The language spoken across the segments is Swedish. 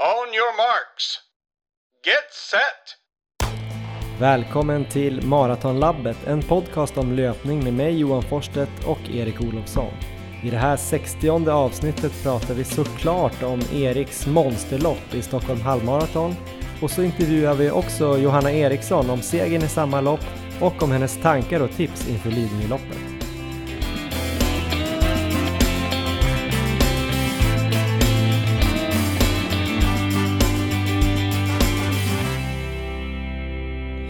On your marks. Get set! Välkommen till Maratonlabbet, en podcast om löpning med mig Johan Forsstedt och Erik Olofsson. I det här 60 avsnittet pratar vi såklart om Eriks monsterlopp i Stockholm halvmaraton och så intervjuar vi också Johanna Eriksson om segern i samma lopp och om hennes tankar och tips inför Lidingöloppet.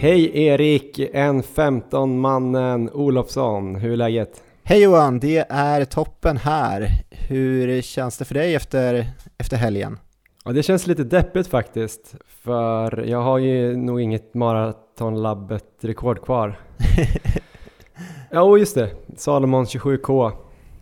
Hej Erik, en 15 mannen Olofsson, hur är läget? Hej Johan, det är toppen här. Hur känns det för dig efter, efter helgen? Ja, det känns lite deppigt faktiskt, för jag har ju nog inget maratonlabbet-rekord kvar. ja, just det, Salomon 27K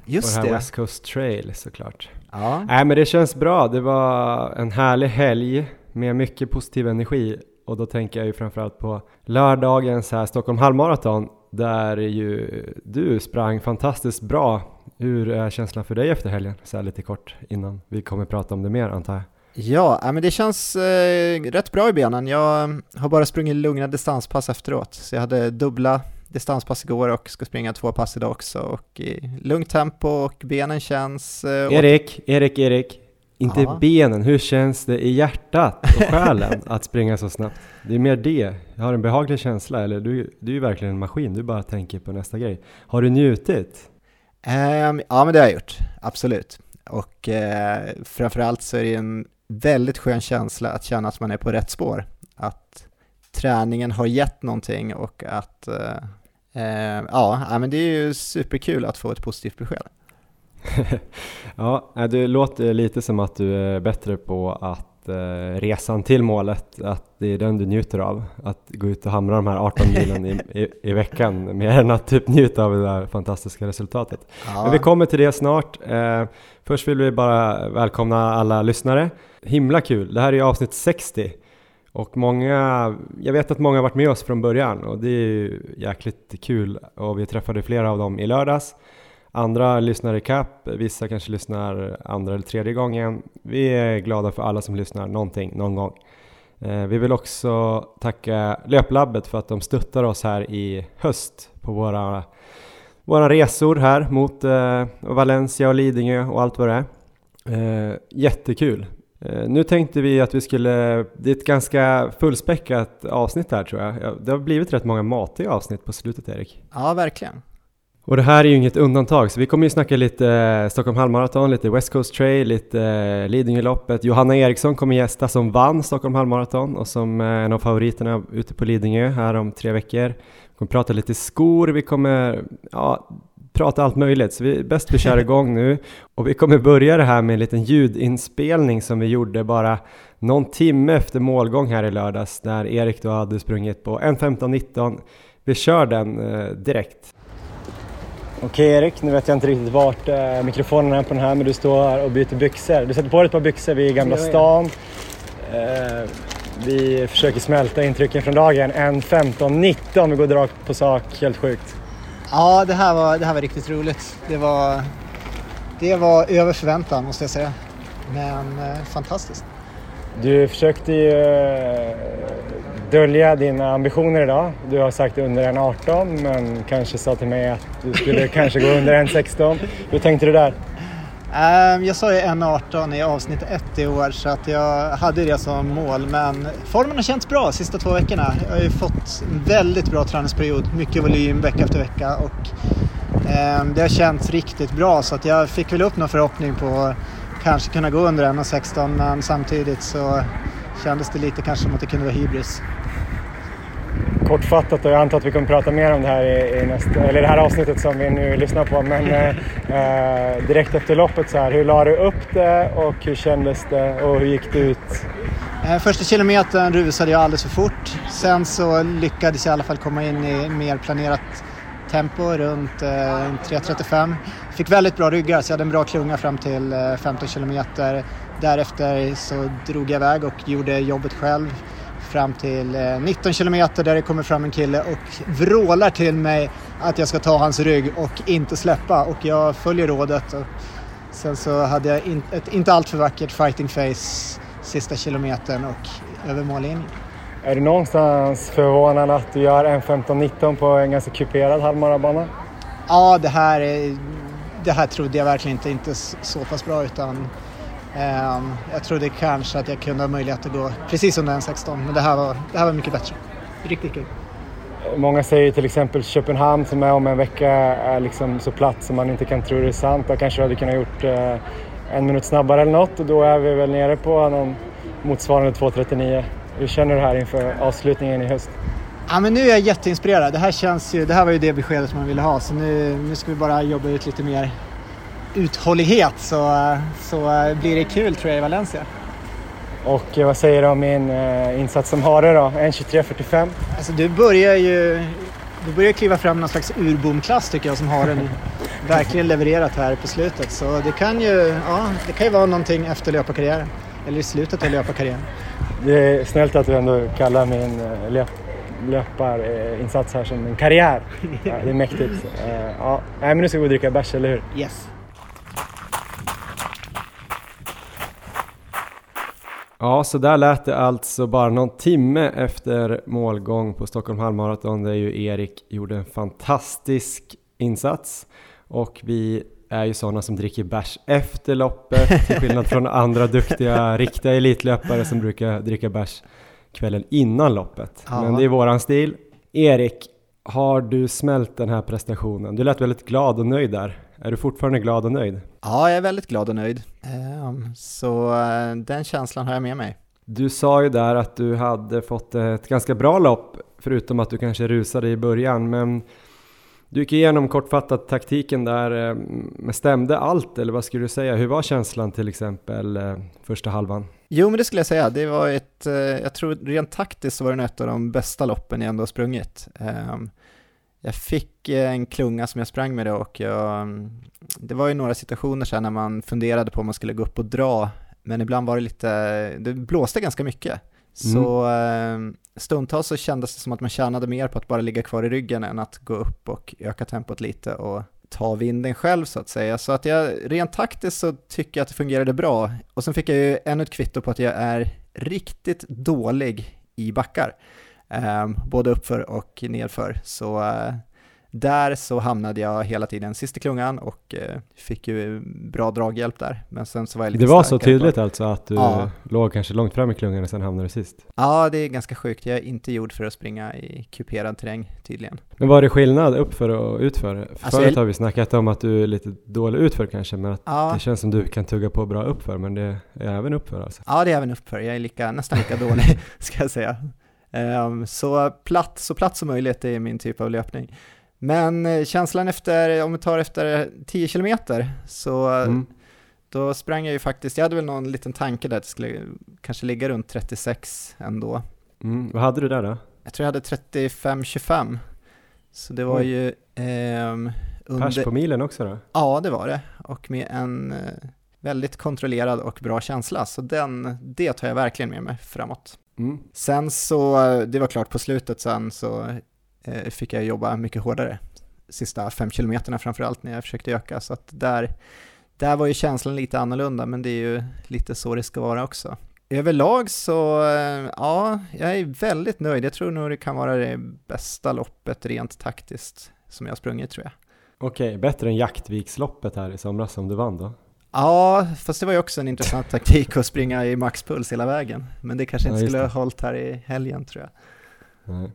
Just på det här. West Coast Trail såklart. Ja. Nej men det känns bra, det var en härlig helg med mycket positiv energi och då tänker jag ju framförallt på lördagens här Stockholm halvmaraton där ju du sprang fantastiskt bra. Hur är känslan för dig efter helgen? Så här lite kort innan vi kommer prata om det mer antar jag. Ja, ja, men det känns eh, rätt bra i benen. Jag har bara sprungit lugna distanspass efteråt, så jag hade dubbla distanspass igår och ska springa två pass idag också och i lugnt tempo och benen känns... Eh, Erik, Erik, Erik. Inte Ja. benen, hur känns det i hjärtat och själen att springa så snabbt? Det är mer det. Jag har en behaglig känsla, eller du, du är ju verkligen en maskin, du bara tänker på nästa grej. Har du njutit? Ehm, ja, men det har jag gjort, absolut. Och eh, framförallt så är det en väldigt skön känsla att känna att man är på rätt spår. Att träningen har gett någonting och att eh, eh, ja, ja, men det är ju superkul att få ett positivt besked. ja, det låter lite som att du är bättre på att eh, resan till målet, att det är den du njuter av. Att gå ut och hamra de här 18 milen i, i, i veckan, mer än att typ njuta av det där fantastiska resultatet. Men vi kommer till det snart. Eh, först vill vi bara välkomna alla lyssnare. Himla kul! Det här är ju avsnitt 60. Och många, jag vet att många har varit med oss från början och det är ju jäkligt kul och vi träffade flera av dem i lördags. Andra lyssnar i kapp, vissa kanske lyssnar andra eller tredje gången. Vi är glada för alla som lyssnar någonting, någon gång. Eh, vi vill också tacka Löplabbet för att de stöttar oss här i höst på våra, våra resor här mot eh, Valencia och Lidingö och allt vad det är. Eh, jättekul! Nu tänkte vi att vi skulle, det är ett ganska fullspäckat avsnitt här tror jag. Det har blivit rätt många matiga avsnitt på slutet Erik. Ja, verkligen. Och det här är ju inget undantag, så vi kommer ju snacka lite eh, Stockholm halvmaraton, lite West Coast Trail, lite eh, Lidingöloppet. Johanna Eriksson kommer gästa som vann Stockholm halvmaraton och som är en av favoriterna ute på Lidingö här om tre veckor. Vi kommer prata lite skor, vi kommer ja, prata allt möjligt, så vi, bäst vi kör igång nu. Och vi kommer börja det här med en liten ljudinspelning som vi gjorde bara någon timme efter målgång här i lördags, där Erik då hade sprungit på 1.15.19. Vi kör den eh, direkt. Okej Erik, nu vet jag inte riktigt vart eh, mikrofonen är på den här men du står här och byter byxor. Du sätter på dig ett par byxor vid Gamla stan. Eh, vi försöker smälta intrycken från dagen. 1.15.19, vi går rakt på sak, helt sjukt. Ja, det här var, det här var riktigt roligt. Det var, det var över förväntan måste jag säga. Men eh, fantastiskt. Du försökte ju eh, dölja dina ambitioner idag. Du har sagt under 1.18 men kanske sa till mig att du skulle kanske gå under 1.16. Hur tänkte du där? Ehm, Jag sa ju 1.18 i avsnitt 1 i år så att jag hade det som mål. Men formen har känts bra de sista två veckorna. Jag har ju fått en väldigt bra träningsperiod. Mycket volym vecka efter vecka. Och ehm, det har känts riktigt bra så att jag fick väl upp någon förhoppning på att kanske kunna gå under 1.16 men samtidigt så kändes det lite kanske som att det kunde vara hybris. Kortfattat och jag antar att vi kommer prata mer om det här i, i nästa, eller det här avsnittet som vi nu lyssnar på. Men eh, eh, direkt efter loppet så här, hur la du upp det och hur kändes det och hur gick det ut? Eh, Första kilometern rusade jag alldeles för fort. Sen så lyckades jag i alla fall komma in i mer planerat tempo runt eh, 3.35. Fick väldigt bra ryggar så jag hade en bra klunga fram till eh, 15 kilometer. Därefter så drog jag iväg och gjorde jobbet själv fram till eh, 19 kilometer där det kommer fram en kille och vrålar till mig att jag ska ta hans rygg och inte släppa och jag följer rådet. Och sen så hade jag in, ett inte alltför vackert fighting face sista kilometern och över mållinjen. Är det någonstans förvånande att du gör en 15-19 på en ganska kuperad halvmarabana? Ja, det här, det här trodde jag verkligen inte, inte så pass bra utan jag trodde kanske att jag kunde ha möjlighet att gå precis under en 16 men det här var, det här var mycket bättre. Riktigt kul. Många säger till exempel Köpenhamn som är om en vecka är liksom så platt som man inte kan tro det är sant. Där kanske hade kunnat gjort eh, en minut snabbare eller något och då är vi väl nere på någon motsvarande 2.39. Hur känner du här inför avslutningen i höst? Ja, men nu är jag jätteinspirerad. Det här, känns ju, det här var ju det beskedet man ville ha så nu, nu ska vi bara jobba ut lite mer uthållighet så, så blir det kul tror jag i Valencia. Och vad säger du om min eh, insats som hare då? 1.23.45? Alltså du börjar ju du börjar kliva fram någon slags urbomklass tycker jag som har en verkligen levererat här på slutet. Så det kan ju, ja, det kan ju vara någonting efter löparkarriären. Eller i slutet av löparkarriären. Det är snällt att du ändå kallar min eh, löp, löparinsats här som en karriär. Ja, det är mäktigt. Uh, ja. Men nu ska vi gå och dricka bärs, eller hur? Yes. Ja, så där lät det alltså bara någon timme efter målgång på Stockholm halvmaraton där ju Erik gjorde en fantastisk insats och vi är ju sådana som dricker bärs efter loppet till skillnad från andra duktiga riktiga elitlöpare som brukar dricka bärs kvällen innan loppet. Ja. Men det är våran stil. Erik, har du smält den här prestationen? Du lät väldigt glad och nöjd där. Är du fortfarande glad och nöjd? Ja, jag är väldigt glad och nöjd. Ehm, så eh, den känslan har jag med mig. Du sa ju där att du hade fått ett ganska bra lopp, förutom att du kanske rusade i början, men du gick igenom kortfattat taktiken där, eh, men stämde allt eller vad skulle du säga? Hur var känslan till exempel eh, första halvan? Jo, men det skulle jag säga. Det var ett, jag tror rent taktiskt så var det ett av de bästa loppen jag ändå har sprungit. Jag fick eh, en klunga som jag sprang med det och jag, det var ju några situationer sen när man funderade på om man skulle gå upp och dra, men ibland var det lite, det blåste ganska mycket. Mm. Så mm. stundtals så kändes det som att man tjänade mer på att bara ligga kvar i ryggen än att gå upp och öka tempot lite och ta vinden själv så att säga. Så att jag, rent taktiskt så tycker jag att det fungerade bra. Och sen fick jag ju ännu ett kvitto på att jag är riktigt dålig i backar. Um, både uppför och nedför. Så uh, där så hamnade jag hela tiden sist i klungan och uh, fick ju bra draghjälp där. Men sen så var jag lite Det var så tydligt alltså att du ja. låg kanske långt fram i klungan och sen hamnade du sist? Ja, det är ganska sjukt. Jag är inte gjord för att springa i kuperad terräng tydligen. Men var det skillnad uppför och utför? Alltså Förut har vi snackat om att du är lite dålig utför kanske, men att ja. det känns som du kan tugga på bra uppför, men det är även uppför alltså? Ja, det är även uppför. Jag är lika, nästan lika dålig, ska jag säga. Ehm, så platt, så platt som möjligt är min typ av löpning. Men eh, känslan efter, om vi tar efter 10 kilometer, så mm. då sprang jag ju faktiskt, jag hade väl någon liten tanke där att det skulle kanske ligga runt 36 ändå. Mm. Vad hade du där då? Jag tror jag hade 35-25. Så det var mm. ju... Eh, under... Pers på milen också då? Ja, det var det. Och med en eh, väldigt kontrollerad och bra känsla. Så den, det tar jag verkligen med mig framåt. Mm. Sen så, det var klart på slutet sen så eh, fick jag jobba mycket hårdare. Sista fem kilometerna framförallt när jag försökte öka. Så att där, där var ju känslan lite annorlunda, men det är ju lite så det ska vara också. Överlag så, eh, ja, jag är väldigt nöjd. Jag tror nog det kan vara det bästa loppet rent taktiskt som jag har sprungit tror jag. Okej, bättre än Jaktviksloppet här i somras som du vann då? Ja, fast det var ju också en intressant taktik att springa i maxpuls hela vägen. Men det kanske inte ja, skulle ha hållit här i helgen tror jag. Nej.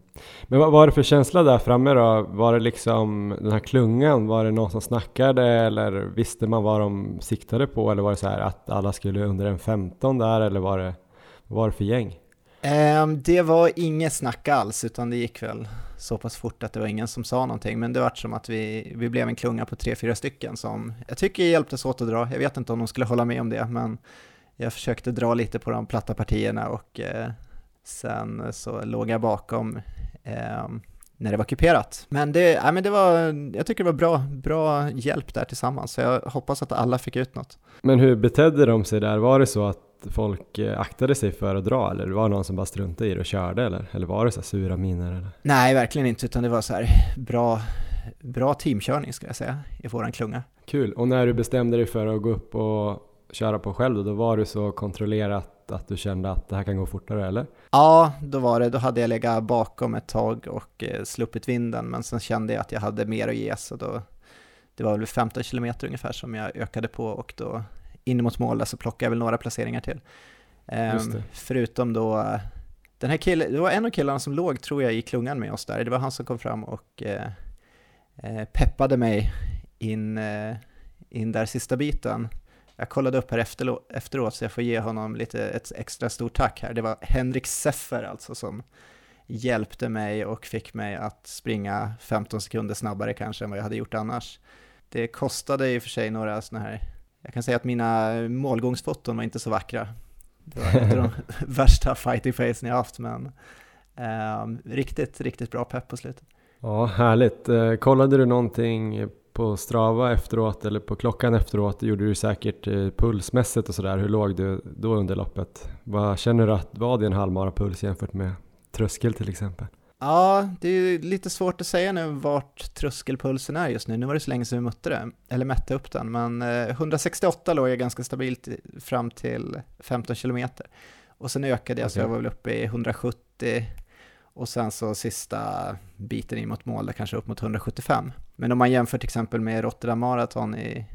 Men vad var det för känsla där framme då? Var det liksom den här klungan, var det någon som snackade eller visste man vad de siktade på? Eller var det så här att alla skulle under en 15 där eller var det, vad var det för gäng? Um, det var inget snack alls utan det gick väl så pass fort att det var ingen som sa någonting. Men det var som att vi, vi blev en klunga på tre, fyra stycken som jag tycker hjälptes åt att dra. Jag vet inte om de skulle hålla med om det, men jag försökte dra lite på de platta partierna och eh, sen så låg jag bakom eh, när det var kuperat. Men det, ja, men det var, jag tycker det var bra, bra hjälp där tillsammans, så jag hoppas att alla fick ut något. Men hur betedde de sig där? Var det så att folk eh, aktade sig för att dra eller var det någon som bara struntade i det och körde eller? Eller var det så sura miner eller? Nej, verkligen inte, utan det var så här bra, bra teamkörning skulle jag säga i våran klunga. Kul, och när du bestämde dig för att gå upp och köra på själv då, då var du så kontrollerat att du kände att det här kan gå fortare eller? Ja, då var det. Då hade jag legat bakom ett tag och eh, sluppit vinden, men sen kände jag att jag hade mer att ge, så då, det var väl 15 kilometer ungefär som jag ökade på och då in mot mål så plockade jag väl några placeringar till. Um, förutom då, den här killen, det var en av killarna som låg tror jag i klungan med oss där, det var han som kom fram och eh, eh peppade mig in, eh, in där sista biten. Jag kollade upp här efteråt så jag får ge honom lite ett extra stort tack här. Det var Henrik Seffer alltså som hjälpte mig och fick mig att springa 15 sekunder snabbare kanske än vad jag hade gjort annars. Det kostade i och för sig några sådana här, jag kan säga att mina målgångsfoton var inte så vackra. Det var inte de värsta fighting facen jag haft men eh, riktigt, riktigt bra pepp på slutet. Ja, härligt. Eh, kollade du någonting på Strava efteråt eller på klockan efteråt? Det gjorde du säkert eh, pulsmässigt och sådär. Hur låg du då under loppet? Vad känner du att var din halvmara puls jämfört med tröskel till exempel? Ja, det är lite svårt att säga nu vart tröskelpulsen är just nu. Nu var det så länge sedan vi mötte det, eller mätte upp den, men 168 eh, låg jag ganska stabilt fram till 15 kilometer. Och sen ökade jag, okay. så jag var väl uppe i 170 och sen så sista biten in mot mål, där kanske upp mot 175. Men om man jämför till exempel med Rotterdam Marathon i,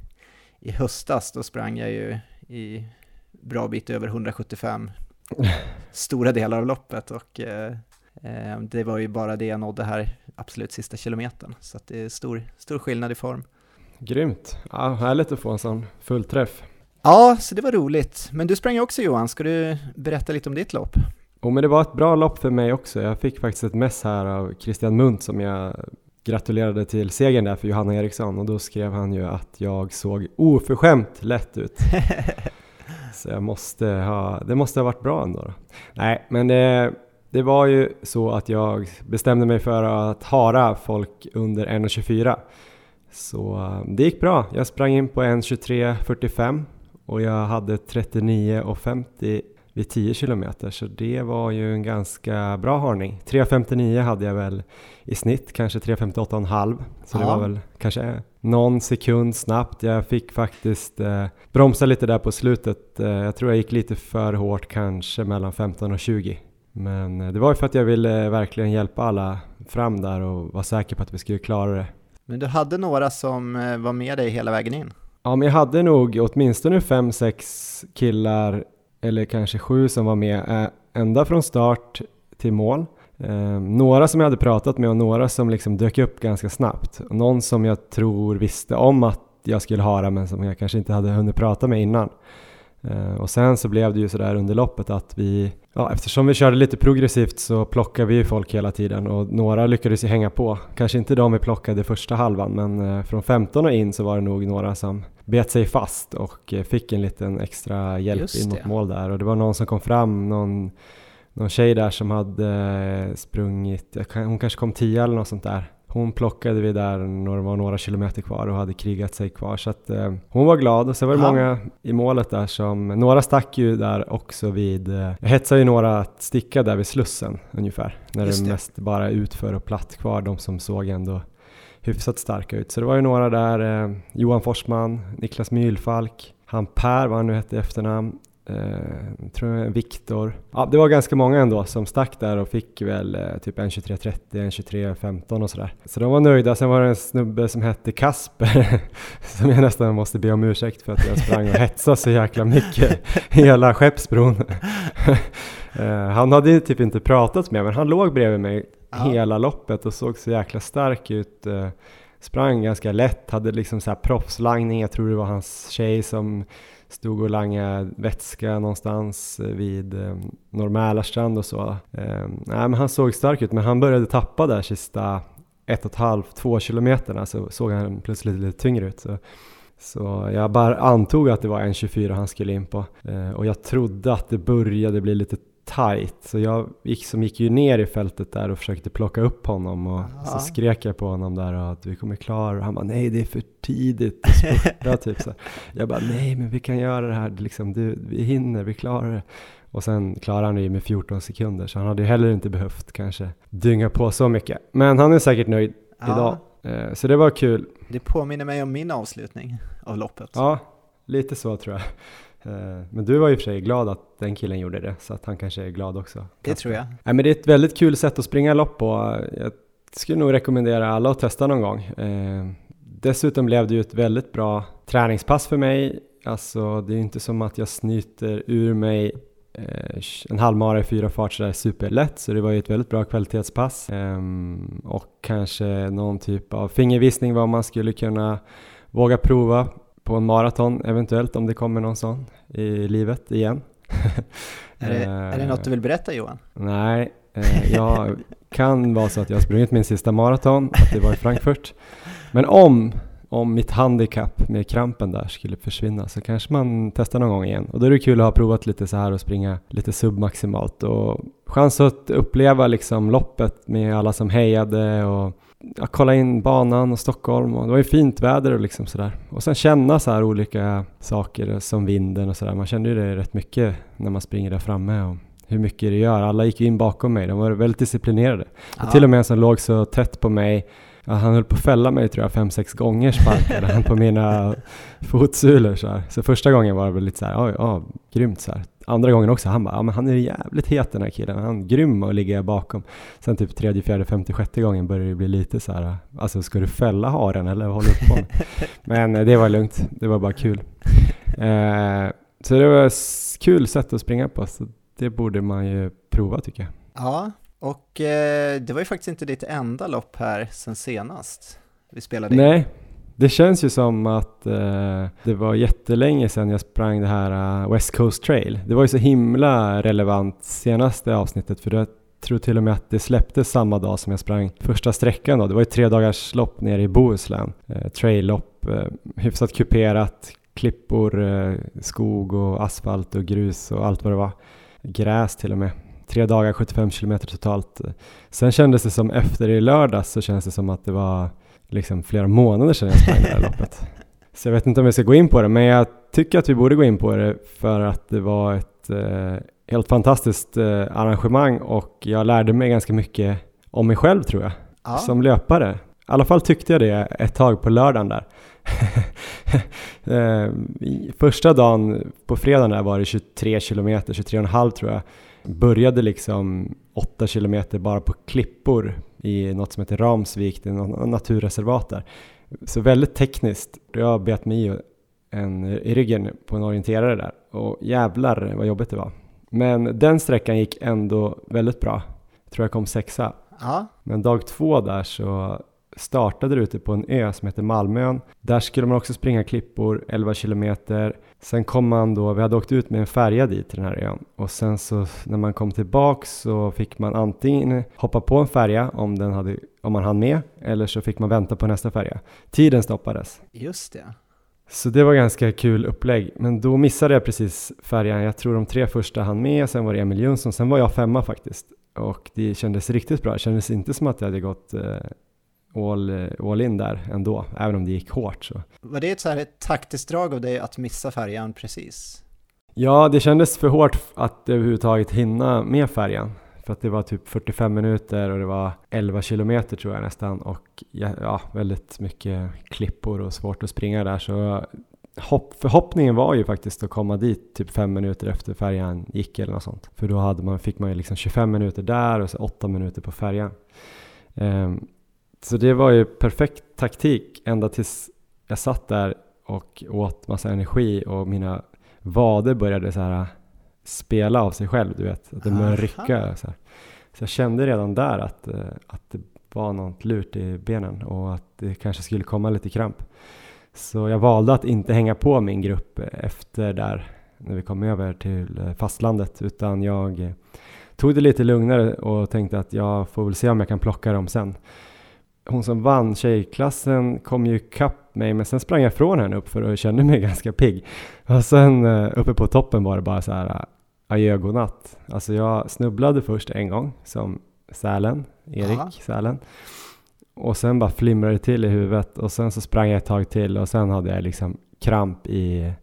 i höstas, då sprang jag ju i bra bit över 175 stora delar av loppet och eh, det var ju bara det jag nådde här absolut sista kilometern. Så det är stor, stor skillnad i form. Grymt! Ja, härligt att få en sån fullträff. Ja, så det var roligt. Men du sprang också Johan, ska du berätta lite om ditt lopp? Oh, men det var ett bra lopp för mig också. Jag fick faktiskt ett mess här av Christian Munt som jag gratulerade till segern där för Johanna Eriksson och då skrev han ju att jag såg oförskämt lätt ut. Så jag måste ha, det måste ha varit bra ändå. Då. Nej, men det, det var ju så att jag bestämde mig för att hara folk under 1.24. Så eh, det gick bra. Jag sprang in på 1.23.45 och jag hade 39.50 vid 10 kilometer så det var ju en ganska bra harning. 3.59 hade jag väl i snitt, kanske 3.58,5 så ja. det var väl kanske någon sekund snabbt. Jag fick faktiskt eh, bromsa lite där på slutet. Eh, jag tror jag gick lite för hårt kanske mellan 15 och 20. Men eh, det var ju för att jag ville verkligen hjälpa alla fram där och vara säker på att vi skulle klara det. Men du hade några som eh, var med dig hela vägen in? Ja, men jag hade nog åtminstone fem, sex killar eller kanske sju som var med eh, ända från start till mål. Eh, några som jag hade pratat med och några som liksom dök upp ganska snabbt. Någon som jag tror visste om att jag skulle ha det men som jag kanske inte hade hunnit prata med innan. Eh, och sen så blev det ju sådär under loppet att vi, ja, eftersom vi körde lite progressivt så plockade vi folk hela tiden och några lyckades ju hänga på. Kanske inte de vi plockade första halvan men eh, från 15 och in så var det nog några som bet sig fast och eh, fick en liten extra hjälp in mot mål där. Och det var någon som kom fram, någon, någon tjej där som hade sprungit, hon kanske kom 10 eller något sånt där hon plockade vi där när det var några kilometer kvar och hade krigat sig kvar. Så att, eh, hon var glad och så var det ja. många i målet där som, några stack ju där också vid, eh, jag hetsade ju några att sticka där vid Slussen ungefär. När Just det, mest bara utför och platt kvar, de som såg ändå hyfsat starka ut. Så det var ju några där, eh, Johan Forsman, Niklas Mylfalk, han Per, vad han nu hette i efternamn, eh, tror jag Viktor. Ja, det var ganska många ändå som stack där och fick väl eh, typ en 23.30, en 23.15 och sådär. Så de var nöjda. Sen var det en snubbe som hette Kasper som jag nästan måste be om ursäkt för att jag sprang och hetsade så jäkla mycket hela Skeppsbron. eh, han hade typ inte pratat med mig, men han låg bredvid mig ja. hela loppet och såg så jäkla stark ut. Eh, sprang ganska lätt, hade liksom så här proffslangning. Jag tror det var hans tjej som stod och langade vätska någonstans eh, vid eh, Norr och så. Eh, nej, men han såg stark ut, men han började tappa där sista ett och ett halvt, två kilometerna så såg han plötsligt lite tyngre ut. Så, så jag bara antog att det var en 24 han skulle in på eh, och jag trodde att det började bli lite tight. Så jag gick, som gick ju ner i fältet där och försökte plocka upp honom och Aha. så skrek jag på honom där och att vi kommer klara och han bara nej det är för tidigt att spurta typ så. Jag bara nej men vi kan göra det här liksom, du, vi hinner, vi klarar det. Och sen klarade han det med 14 sekunder så han hade ju heller inte behövt kanske dynga på så mycket. Men han är säkert nöjd ja. idag. Eh, så det var kul. Det påminner mig om min avslutning av loppet. Ja, lite så tror jag. Eh, men du var ju för sig glad att den killen gjorde det, så att han kanske är glad också. Det tror jag. Nej, men det är ett väldigt kul sätt att springa lopp på. Jag skulle nog rekommendera alla att testa någon gång. Eh, dessutom blev det ju ett väldigt bra träningspass för mig. Alltså, det är inte som att jag snyter ur mig eh, en halvmara i fyra fart sådär superlätt, så det var ju ett väldigt bra kvalitetspass. Ehm, och kanske någon typ av fingervisning vad man skulle kunna våga prova på en maraton eventuellt om det kommer någon sån i livet igen. är, det, är det något du vill berätta Johan? Nej, eh, jag kan vara så att jag har sprungit min sista maraton, att det var i Frankfurt. Men om, om mitt handikapp med krampen där skulle försvinna så kanske man testar någon gång igen. Och då är det kul att ha provat lite så här och springa lite submaximalt och chans att uppleva liksom loppet med alla som hejade och ja, kolla in banan och Stockholm och det var ju fint väder och liksom sådär. Och sen känna så här olika saker som vinden och sådär. Man kände ju det rätt mycket när man springer där framme och hur mycket det gör. Alla gick ju in bakom mig, de var väldigt disciplinerade. Och till och med en som låg så tätt på mig Ja, han höll på att fälla mig tror jag fem, sex gånger sparkade han på mina fotsulor så här. Så första gången var det väl lite så här, ja, grymt så här. Andra gången också, han bara, ja men han är jävligt het den här killen, han är grym att ligga bakom. Sen typ tredje, fjärde, femte, sjätte gången började det bli lite så här, alltså ska du fälla haren eller vad håller du på med? Men eh, det var lugnt, det var bara kul. Eh, så det var ett kul sätt att springa på, så det borde man ju prova tycker jag. Ja, och eh, det var ju faktiskt inte ditt enda lopp här sen senast vi spelade in. Nej, det känns ju som att eh, det var jättelänge sedan jag sprang det här uh, West Coast Trail. Det var ju så himla relevant senaste avsnittet för jag tror till och med att det släpptes samma dag som jag sprang första sträckan då. Det var ju tre dagars lopp nere i Bohuslän. Eh, trail-lopp, eh, hyfsat kuperat, klippor, eh, skog och asfalt och grus och allt vad det var. Gräs till och med. Tre dagar, 75 kilometer totalt. Sen kändes det som efter i lördags så känns det som att det var liksom flera månader sedan jag sprang det här loppet. Så jag vet inte om vi ska gå in på det, men jag tycker att vi borde gå in på det för att det var ett eh, helt fantastiskt eh, arrangemang och jag lärde mig ganska mycket om mig själv tror jag, ja. som löpare. I alla fall tyckte jag det ett tag på lördagen där. eh, första dagen på fredagen där var det 23 kilometer, 23,5 tror jag började liksom 8 kilometer bara på klippor i något som heter Ramsvik, det är något naturreservat där. Så väldigt tekniskt. Jag bet mig i, en, i ryggen på en orienterare där och jävlar vad jobbigt det var. Men den sträckan gick ändå väldigt bra. Jag tror jag kom sexa. Ja. Men dag två där så startade det ute på en ö som heter Malmön. Där skulle man också springa klippor, 11 kilometer. Sen kom man då, vi hade åkt ut med en färja dit till den här ön och sen så när man kom tillbaks så fick man antingen hoppa på en färja om, den hade, om man hann med eller så fick man vänta på nästa färja. Tiden stoppades. Just det. Så det var ganska kul upplägg, men då missade jag precis färjan. Jag tror de tre första hann med, sen var det Emil Jönsson, sen var jag femma faktiskt. Och det kändes riktigt bra, det kändes inte som att jag hade gått eh, all, all in där ändå, även om det gick hårt. Så. Var det ett, så här, ett taktiskt drag av dig att missa färjan precis? Ja, det kändes för hårt att överhuvudtaget hinna med färjan. För att det var typ 45 minuter och det var 11 kilometer tror jag nästan och ja, väldigt mycket klippor och svårt att springa där. Så hopp, förhoppningen var ju faktiskt att komma dit typ fem minuter efter färjan gick eller något sånt. För då hade man, fick man ju liksom 25 minuter där och så 8 minuter på färjan. Um, så det var ju perfekt taktik ända tills jag satt där och åt massa energi och mina vader började så här spela av sig själv, du vet. Att det började rycka. Så, så jag kände redan där att, eh, att det var något lurt i benen och att det kanske skulle komma lite kramp. Så jag valde att inte hänga på min grupp efter där när vi kom över till eh, fastlandet utan jag tog det lite lugnare och tänkte att jag får väl se om jag kan plocka dem sen hon som vann tjejklassen kom ju kapp mig men sen sprang jag från henne upp för att kände mig ganska pigg. Och sen uh, uppe på toppen var det bara så här uh, adjö godnatt. Alltså jag snubblade först en gång som Sälen, Erik Aha. Sälen. Och sen bara flimrade det till i huvudet och sen så sprang jag ett tag till och sen hade jag liksom kramp i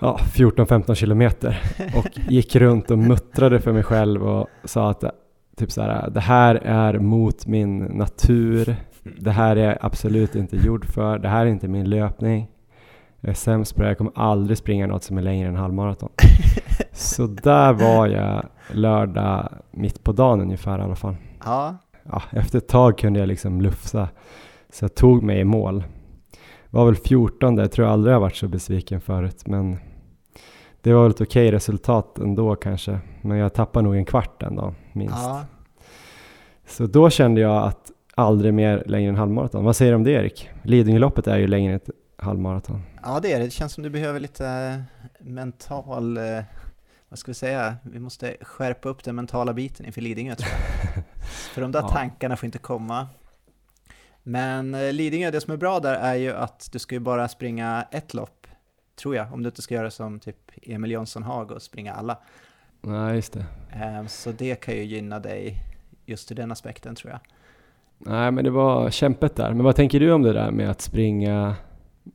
ja, 14-15 kilometer och gick runt och muttrade för mig själv och sa att typ så här, det här är mot min natur, det här är jag absolut inte gjord för, det här är inte min löpning. Jag är sämst på det, jag kommer aldrig springa något som är längre än halvmaraton. så där var jag lördag mitt på dagen ungefär i alla fall. Ja. Ja, efter ett tag kunde jag liksom lufsa, så jag tog mig i mål. Var väl 14 jag tror jag aldrig jag varit så besviken förut, men det var väl ett okej resultat ändå kanske. Men jag tappade nog en kvart den dagen, minst. ja. Så då kände jag att aldrig mer längre än halvmaraton. Vad säger du om det Erik? Lidingöloppet är ju längre än ett halvmaraton. Ja, det är det. Det känns som du behöver lite eh, mental... eh, Vad ska vi säga? Vi måste skärpa upp den mentala biten inför Lidingö tror jag. För de där Ja. tankarna får inte komma. Men eh, Lidingö, det som är bra där är ju att du ska ju bara springa ett lopp, tror jag. Om du inte ska göra som typ Emil Jönsson Haag och springa alla. Nej, just det. Eh, Så det kan ju gynna dig just ur den aspekten tror jag. Nej, men det var kämpet där. Men vad tänker du om det där med att springa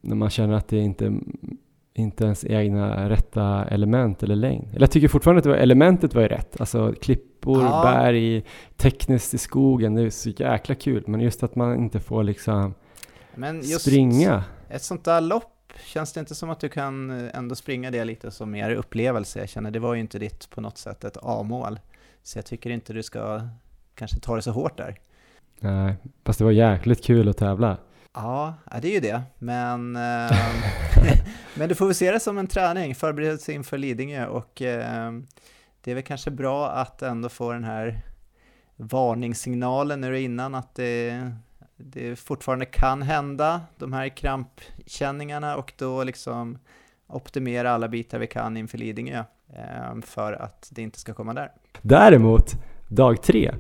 när man känner att det inte inte ens egna rätta element eller längd. Eller jag tycker fortfarande att det var, elementet var ju rätt. Alltså klippor, Ja. berg, tekniskt i skogen, det är så jäkla kul. Men just att man inte får liksom springa. ett sånt där lopp, känns det inte som att du kan eh, ändå springa det lite som mer upplevelse? Jag känner, det var ju inte ditt på något sätt ett A-mål. Så jag tycker inte du ska kanske ta det så hårt där. Nej, fast det var jäkligt kul att tävla. Ja, det är ju det, men, eh, men du får väl se det som en träning, förberedelse inför Lidingö och eh, det är väl kanske bra att ändå få den här varningssignalen nu innan att det, det fortfarande kan hända, de här krampkänningarna och då liksom optimera alla bitar vi kan inför Lidingö eh, för att det inte ska komma där. Däremot, dag tre.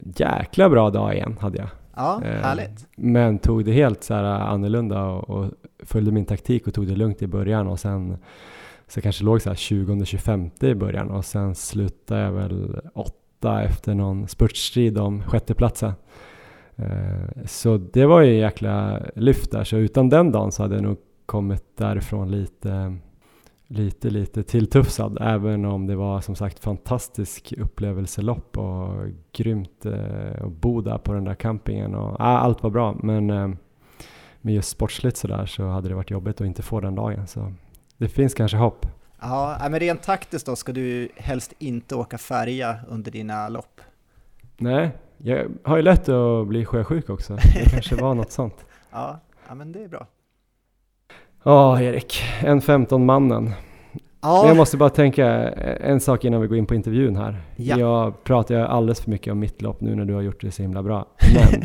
Jäkla bra dag igen hade jag. Ja, Eh, härligt. Men tog det helt så här annorlunda och, följde min taktik och tog det lugnt i början och sen så kanske låg så här 20-25 i början och sen slutade jag väl åtta efter någon spurtstrid om sjätteplatsen. Eh, Så det var ju en jäkla lyft där, så utan den dagen så hade jag nog kommit därifrån lite lite, lite tilltufsad. Även om det var som sagt fantastisk upplevelselopp och grymt eh, att bo där på den där campingen och allt var bra. Men eh, med just sportsligt sådär så hade det varit jobbigt att inte få den dagen. Så det finns kanske hopp. Ja, men rent taktiskt då ska du helst inte åka färja under dina lopp. Nej, jag har ju lätt att bli sjösjuk också. Det kanske var något sånt. Ja, ja men det är bra. Ja, Erik, en 15-mannen. Men Ja, jag måste bara tänka en sak innan vi går in på intervjun här. Ja. Jag pratar ju alldeles för mycket om mitt lopp nu när du har gjort det så himla bra. Men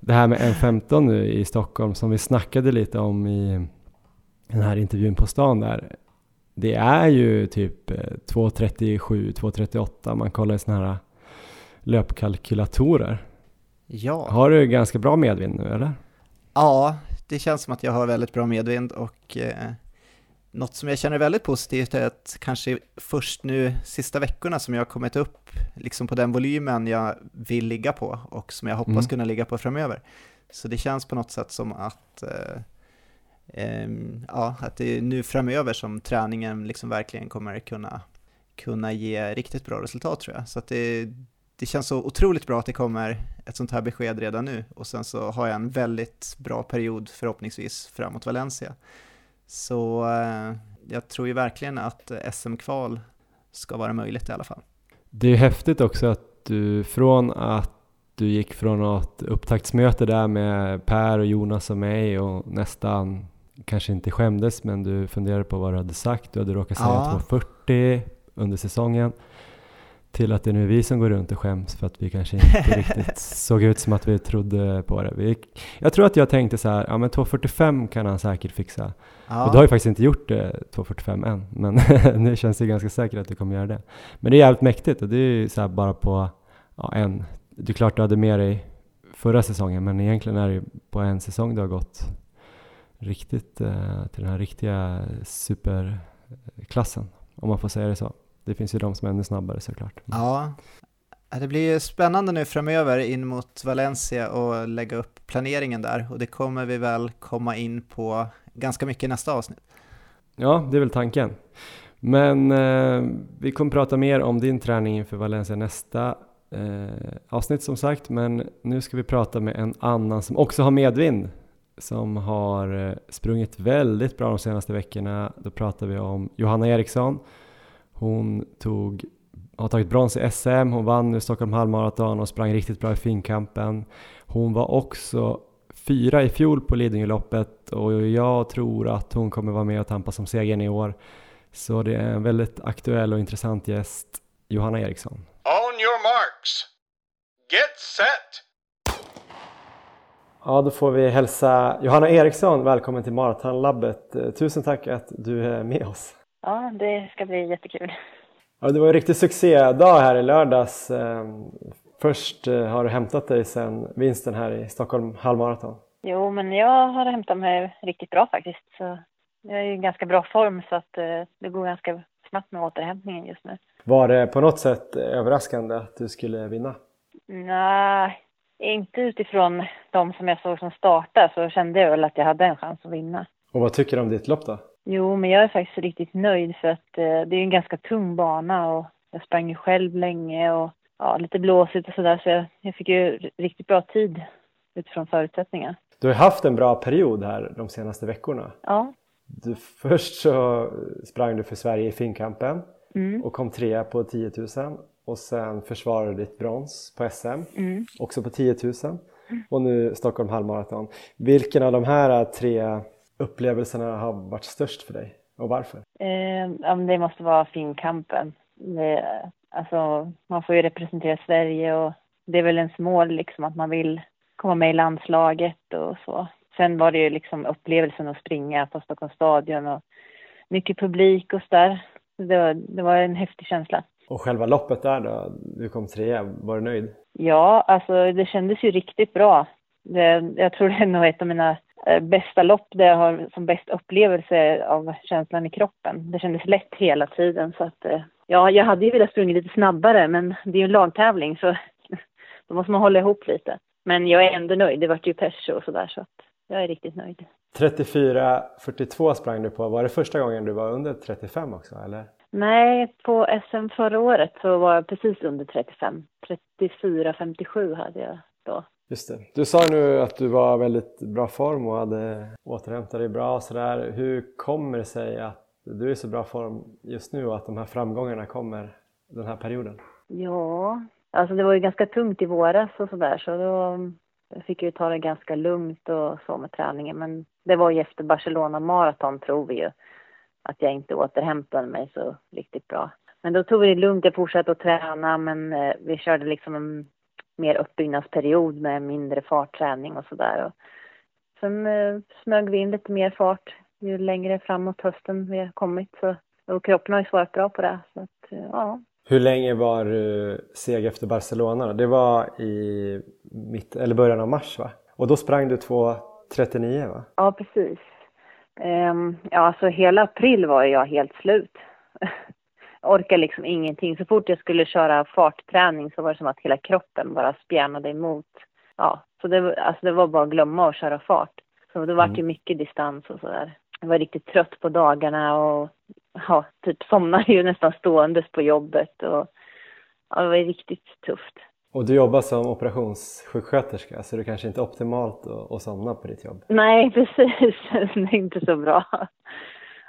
det här med N15 nu i Stockholm som vi snackade lite om i den här intervjun på stan där. Det är ju typ eh, 2.37, 2.38 man kollar i sådana här löpkalkylatorer. ja. Har du ganska bra medvind nu eller? ja, det känns som att jag har väldigt bra medvind och eh, något som jag känner väldigt positivt är att kanske först nu sista veckorna som jag har kommit upp liksom på den volymen jag vill ligga på och som jag hoppas Mm. kunna ligga på framöver. Så det känns på något sätt som att eh, ehm, ja, att det är nu framöver som träningen liksom verkligen kommer kunna, kunna ge riktigt bra resultat tror jag. Så att det, det känns så otroligt bra att det kommer ett sånt här besked redan nu och sen så har jag en väldigt bra period förhoppningsvis framåt Valencia. Så eh, jag tror ju verkligen att SM-kval ska vara möjligt i alla fall. Det är häftigt också att du från att du gick från något upptaktsmöte där med Per och Jonas och mig och nästan kanske inte skämdes men du funderade på vad du hade sagt. Du hade råkat säga Ja. 240 under säsongen till att det är nu vi som går runt och skäms för att vi kanske inte riktigt såg ut som att vi trodde på det. Vi, jag tror att jag tänkte så här, ja men 245 kan han säkert fixa. Ja, Och du har ju faktiskt inte gjort det 2.45 än, men nu känns det ganska säkert att du kommer göra det. Men det är jävligt mäktigt och det är ju så här bara på ja, en. Det är klart du hade med dig förra säsongen, men egentligen är det ju på en säsong du har gått riktigt eh, till den här riktiga superklassen, om man får säga det så. Det finns ju de som är ännu snabbare såklart. ja. Det blir ju spännande nu framöver in mot Valencia och lägga upp planeringen där och det kommer vi väl komma in på ganska mycket i nästa avsnitt. Ja, det är väl tanken. Men eh, vi kommer prata mer om din träning inför Valencia nästa eh, avsnitt som sagt. Men nu ska vi prata med en annan som också har medvind. som har eh, sprungit väldigt bra de senaste veckorna. Då pratar vi om Johanna Eriksson. Hon tog, har tagit brons i SM, hon vann nu Stockholm halvmaraton och sprang riktigt bra i finkampen. Hon var också fyra i fjol på Lidingöloppet och jag tror att hon kommer vara med och tampas om segern i år. Så det är en väldigt aktuell och intressant gäst, Johanna Eriksson. On your marks. Get set. Ja, då får vi hälsa Johanna Eriksson välkommen till Maratonlabbet. Tusen tack att du är med oss. Ja, det ska bli jättekul. Ja, det var en riktig succédag här i lördags. Ehm, först eh, har du hämtat dig sen vinsten här i Stockholm halvmaraton. Jo, men jag har hämtat mig riktigt bra faktiskt. Så jag är i ganska bra form så att eh, det går ganska snabbt med återhämtningen just nu. Var det på något sätt överraskande att du skulle vinna? Nej, inte utifrån de som jag såg som startade så kände jag väl att jag hade en chans att vinna. Och vad tycker du om ditt lopp då? Jo, men jag är faktiskt riktigt nöjd för att eh, det är en ganska tung bana och jag sprang ju själv länge och ja, lite blåsigt och sådär så jag, jag fick ju riktigt bra tid utifrån förutsättningarna. Du har haft en bra period här de senaste veckorna. Ja. Du, först så sprang du för Sverige i finkampen Mm. och kom trea på 10 000 och sen försvarade du ditt brons på SM, Mm. också på 10 000 och nu Stockholm halvmaraton. Vilken av de här tre upplevelserna har varit störst för dig och varför? Eh, det måste vara finkampen. Det, alltså, man får ju representera Sverige och det är väl ens mål liksom att man vill komma med i landslaget och så. Sen var det ju liksom upplevelsen att springa på Stockholms stadion och mycket publik och sådär. Det var, det var en häftig känsla. Och själva loppet där då? Du kom trea, var du nöjd? Ja, alltså det kändes ju riktigt bra. Det, jag tror det är nog ett av mina bästa lopp där jag har som bäst upplevelse av känslan i kroppen. Det kändes lätt hela tiden så att eh, ja, jag hade ju velat springa lite snabbare men det är ju en lagtävling så då måste man hålla ihop lite. Men jag är ändå nöjd. Det vart ju pers och sådär så att jag är riktigt nöjd. 34.42 sprang du på. Var det första gången du var under 35 också eller? Nej, på SM förra året så var jag precis under 35. 34,57 hade jag då. Just det. Du sa nu att du var i väldigt bra form och hade återhämtat dig bra och sådär. Hur kommer det sig att du är i så bra form just nu och att de här framgångarna kommer den här perioden? Ja, alltså det var ju ganska tungt i våras och sådär så då fick jag ju ta det ganska lugnt och så med träningen. Men det var ju efter Barcelona maraton tror vi ju att jag inte återhämtade mig så riktigt bra. Men då tog vi det lugnt, jag fortsatte att träna men eh, vi körde liksom en mer uppbyggnadsperiod med mindre fartträning och sådär. Sen eh, smög vi in lite mer fart ju längre framåt hösten vi har kommit. Så, och kroppen har ju svarat bra på det. Så att, eh, ja. Hur länge var du seg efter Barcelona? då? Det var i mitt, eller början av mars va? Och då sprang du 2.39 va? Ja, precis. Ehm, ja, alltså hela april var jag helt slut. Orkade liksom ingenting. Så fort jag skulle köra fartträning så var det som att hela kroppen bara spjärnade emot. Ja, så det, var- alltså det var bara att glömma att köra fart. Så det vart ju mycket distans och sådär. Jag var riktigt trött på dagarna och ja, typ somnade ju nästan ståendes på jobbet och ja, det var riktigt tufft. Och du jobbar som operationssjuksköterska så det kanske inte är optimalt att, att somna på ditt jobb. Nej, precis. Det är inte så bra.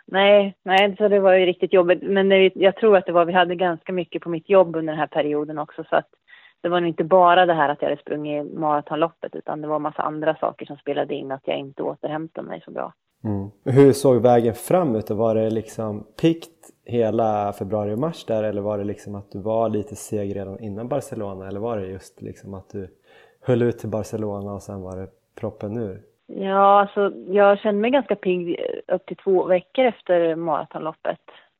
Nej, nej, så det var ju riktigt jobbigt. Men det, jag tror att det var, vi hade ganska mycket på mitt jobb under den här perioden också. Så att det var nog inte bara det här att jag hade sprungit maratonloppet utan det var massa andra saker som spelade in att jag inte återhämtade mig så bra. Mm. Hur såg vägen fram ut? Var det liksom pikt hela februari och mars där eller var det liksom att du var lite seg redan innan Barcelona eller var det just liksom att du höll ut till Barcelona och sen var det proppen ur? Ja, alltså jag kände mig ganska pigg upp till två veckor efter maratonloppet.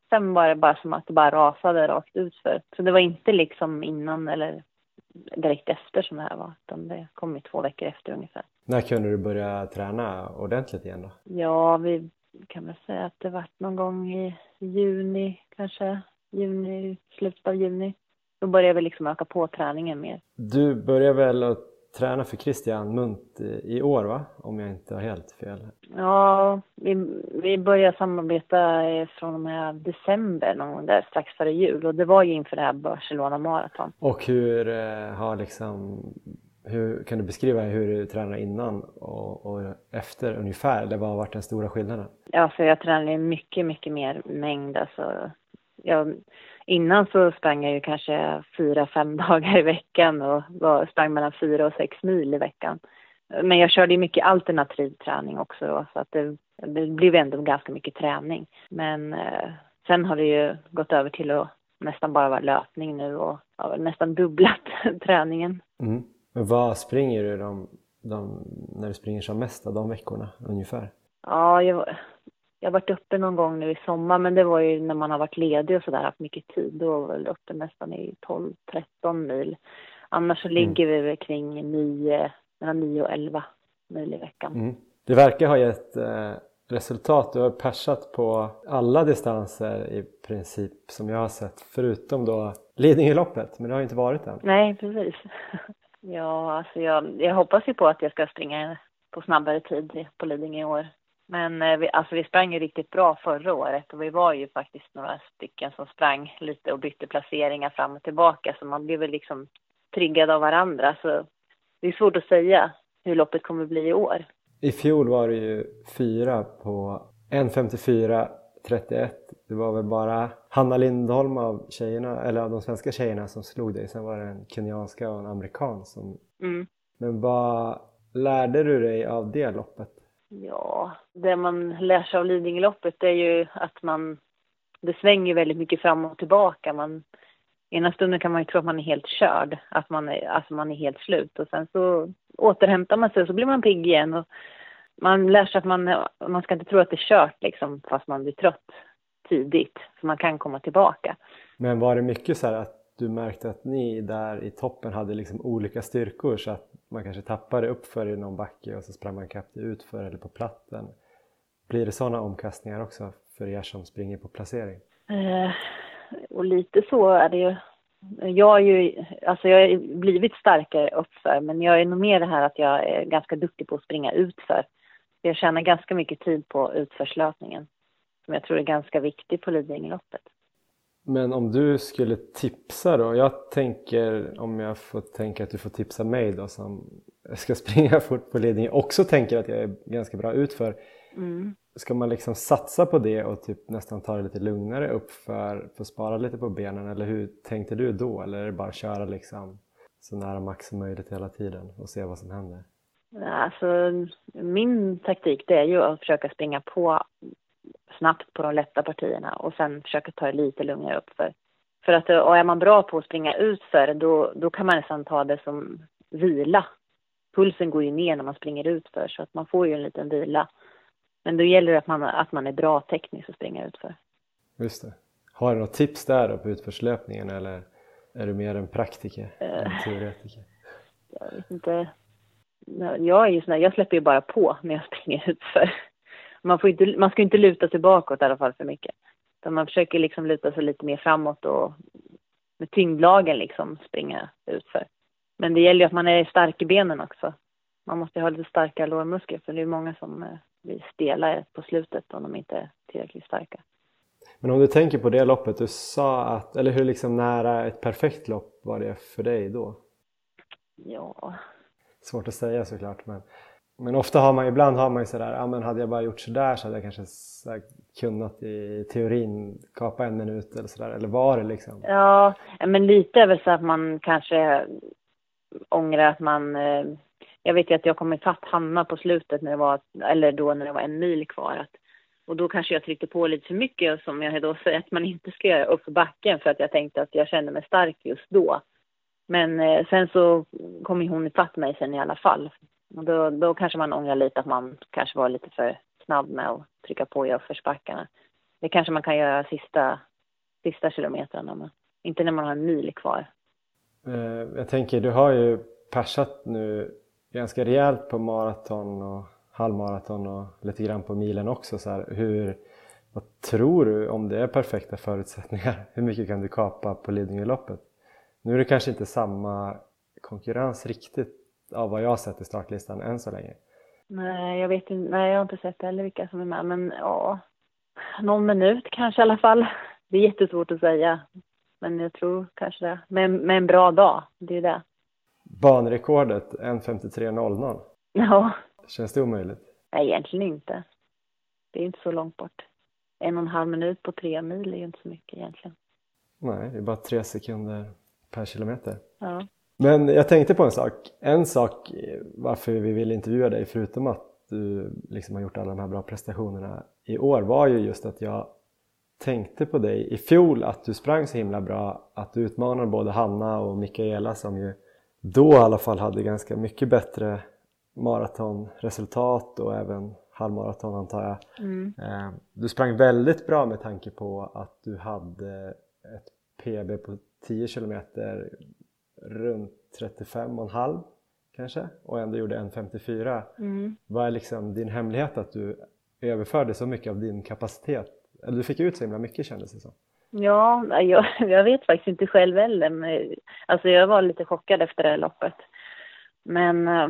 Sen var det bara som att det bara rasade rakt ut för. Så det var inte liksom innan eller direkt efter som det här var, utan det kom ju två veckor efter ungefär. När kunde du börja träna ordentligt igen då? Ja, vi kan väl säga att det vart någon gång i juni kanske. Juni, slutet av juni. Då började vi liksom öka på träningen mer. Du började väl att träna för Christian Munt i år va? Om jag inte har helt fel. Ja, vi, vi började samarbeta från och med december någon gång där strax före jul och det var ju inför det här Barcelona maraton. Och hur eh, har liksom Hur, kan du beskriva hur du tränar innan och, och efter ungefär? Eller vad har varit den stora skillnaden? Ja, för jag tränar mycket, mycket mer mängd. Alltså, jag, innan så sprang jag ju kanske fyra, fem dagar i veckan och var, sprang mellan fyra och sex mil i veckan. Men jag körde ju mycket alternativ träning också då, så att det, det blev ändå ganska mycket träning. Men eh, sen har det ju gått över till att nästan bara vara löpning nu och ja, nästan dubblat träningen. Mm. Men vad springer du de, de, när du springer som mest de veckorna ungefär? Ja, jag, jag har varit uppe någon gång nu i sommar, men det var ju när man har varit ledig och sådär, haft mycket tid. Då var väl uppe nästan i 12-13 mil. Annars så mm. ligger mm. vi kring 9, mellan 9 och 11 mil i veckan. Mm. Det verkar ha gett eh, resultat. Du har persat på alla distanser i princip som jag har sett, förutom då Lidingöloppet, men det har ju inte varit än. Nej, precis. ja, alltså jag, jag hoppas ju på att jag ska springa på snabbare tid på Lidingö i år. Men eh, vi, alltså vi sprang ju riktigt bra förra året och vi var ju faktiskt några stycken som sprang lite och bytte placeringar fram och tillbaka så man blev väl liksom triggad av varandra så det är svårt att säga hur loppet kommer bli i år. I fjol var det ju fyra på 1.54.31. Det var väl bara Hanna Lindholm av tjejerna, eller av de svenska tjejerna som slog dig. Sen var det en kenyanska och en amerikan som... Mm. Men vad lärde du dig av det loppet? Ja, det man lär sig av Lidingöloppet är ju att man, det svänger väldigt mycket fram och tillbaka. Man, ena stunden kan man ju tro att man är helt körd, att man är, alltså man är helt slut och sen så återhämtar man sig och så blir man pigg igen och man lär sig att man, man ska inte tro att det är kört liksom fast man blir trött tidigt, så man kan komma tillbaka. Men var det mycket så här att du märkte att ni där i toppen hade liksom olika styrkor så att man kanske tappade uppför i någon backe och så sprang man kapp utför eller på platten. Blir det sådana omkastningar också för er som springer på placering? Eh, och lite så är det ju. Jag har ju alltså jag har blivit starkare uppför men jag är nog mer det här att jag är ganska duktig på att springa utför. Jag tjänar ganska mycket tid på utförslöpningen som jag tror är ganska viktig på Lidingöloppet. Men om du skulle tipsa då? Jag tänker, om jag får tänka att du får tipsa mig då som ska springa fort på Lidingö, också tänker att jag är ganska bra utför. Mm. Ska man liksom satsa på det och typ nästan ta det lite lugnare upp för, för att spara lite på benen? Eller hur tänkte du då? Eller är det bara att köra liksom så nära max som möjligt hela tiden och se vad som händer? Alltså, min taktik det är ju att försöka springa på snabbt på de lätta partierna och sen försöka ta det lite lugnare upp för. För att, och är man bra på att springa ut för då, då kan man nästan ta det som vila. Pulsen går ju ner när man springer ut för så att man får ju en liten vila. Men då gäller det att man, att man är bra tekniskt att springa ut för. Just det. Har du något tips där då på utförslöpningen eller är du mer en praktiker än eh. teoretiker? Jag vet inte. Jag är ju sån där, jag släpper ju bara på när jag springer utför man, får inte, man ska inte luta sig bakåt i alla fall för mycket. Utan man försöker liksom luta sig lite mer framåt och med tyngdlagen liksom springa utför. Men det gäller ju att man är stark i benen också. Man måste ha lite starka lårmuskler för det är många som eh, blir stela på slutet om de inte är tillräckligt starka. Men om du tänker på det loppet, du sa att, eller hur liksom nära ett perfekt lopp var det för dig då? Ja. Svårt att säga såklart men men ofta har man, ibland har man ju sådär, ja men hade jag bara gjort sådär så hade jag kanske kunnat i teorin kapa en minut eller sådär, eller var det liksom? Ja, men lite är väl så att man kanske ångrar att man, eh, jag vet ju att jag kom ifatt Hanna på slutet när det var, eller då när det var en mil kvar. Att, och då kanske jag tryckte på lite för mycket som jag då säger att man inte ska göra uppför backen för att jag tänkte att jag kände mig stark just då. Men eh, sen så kom ju hon ifatt mig sen i alla fall. Då, då kanske man ångrar lite att man kanske var lite för snabb med att trycka på i uppförsbackarna. Det kanske man kan göra sista, sista kilometrarna, men inte när man har en mil kvar. Eh, jag tänker, du har ju persat nu ganska rejält på maraton och halvmaraton och lite grann på milen också. Så här, hur, vad tror du om det är perfekta förutsättningar? Hur mycket kan du kapa på Lidingöloppet? Nu är det kanske inte samma konkurrens riktigt av vad jag har sett i startlistan än så länge. Nej, jag vet inte. Nej, jag har inte sett heller vilka som är med. Men ja, någon minut kanske i alla fall. Det är jättesvårt att säga. Men jag tror kanske det. Med, med en bra dag, det är det. banrekordet 1.53.00. Ja, Känns det omöjligt? nej egentligen inte. Det är inte så långt bort. En och en halv minut på tre mil är ju inte så mycket egentligen. Nej, det är bara tre sekunder per kilometer. Ja. Men jag tänkte på en sak. En sak varför vi ville intervjua dig, förutom att du liksom har gjort alla de här bra prestationerna i år, var ju just att jag tänkte på dig i fjol att du sprang så himla bra att du utmanade både Hanna och Mikaela som ju då i alla fall hade ganska mycket bättre maratonresultat och även halvmaraton antar jag. Mm. Eh, Du sprang väldigt bra med tanke på att du hade ett PB på 10 kilometer runt 35,5 kanske och ändå gjorde 1.54. Mm. Vad är liksom din hemlighet att du överförde så mycket av din kapacitet? Eller du fick ut så himla mycket kändes det som. Ja, jag, jag vet faktiskt inte själv heller. Men, alltså jag var lite chockad efter det här loppet. Men eh,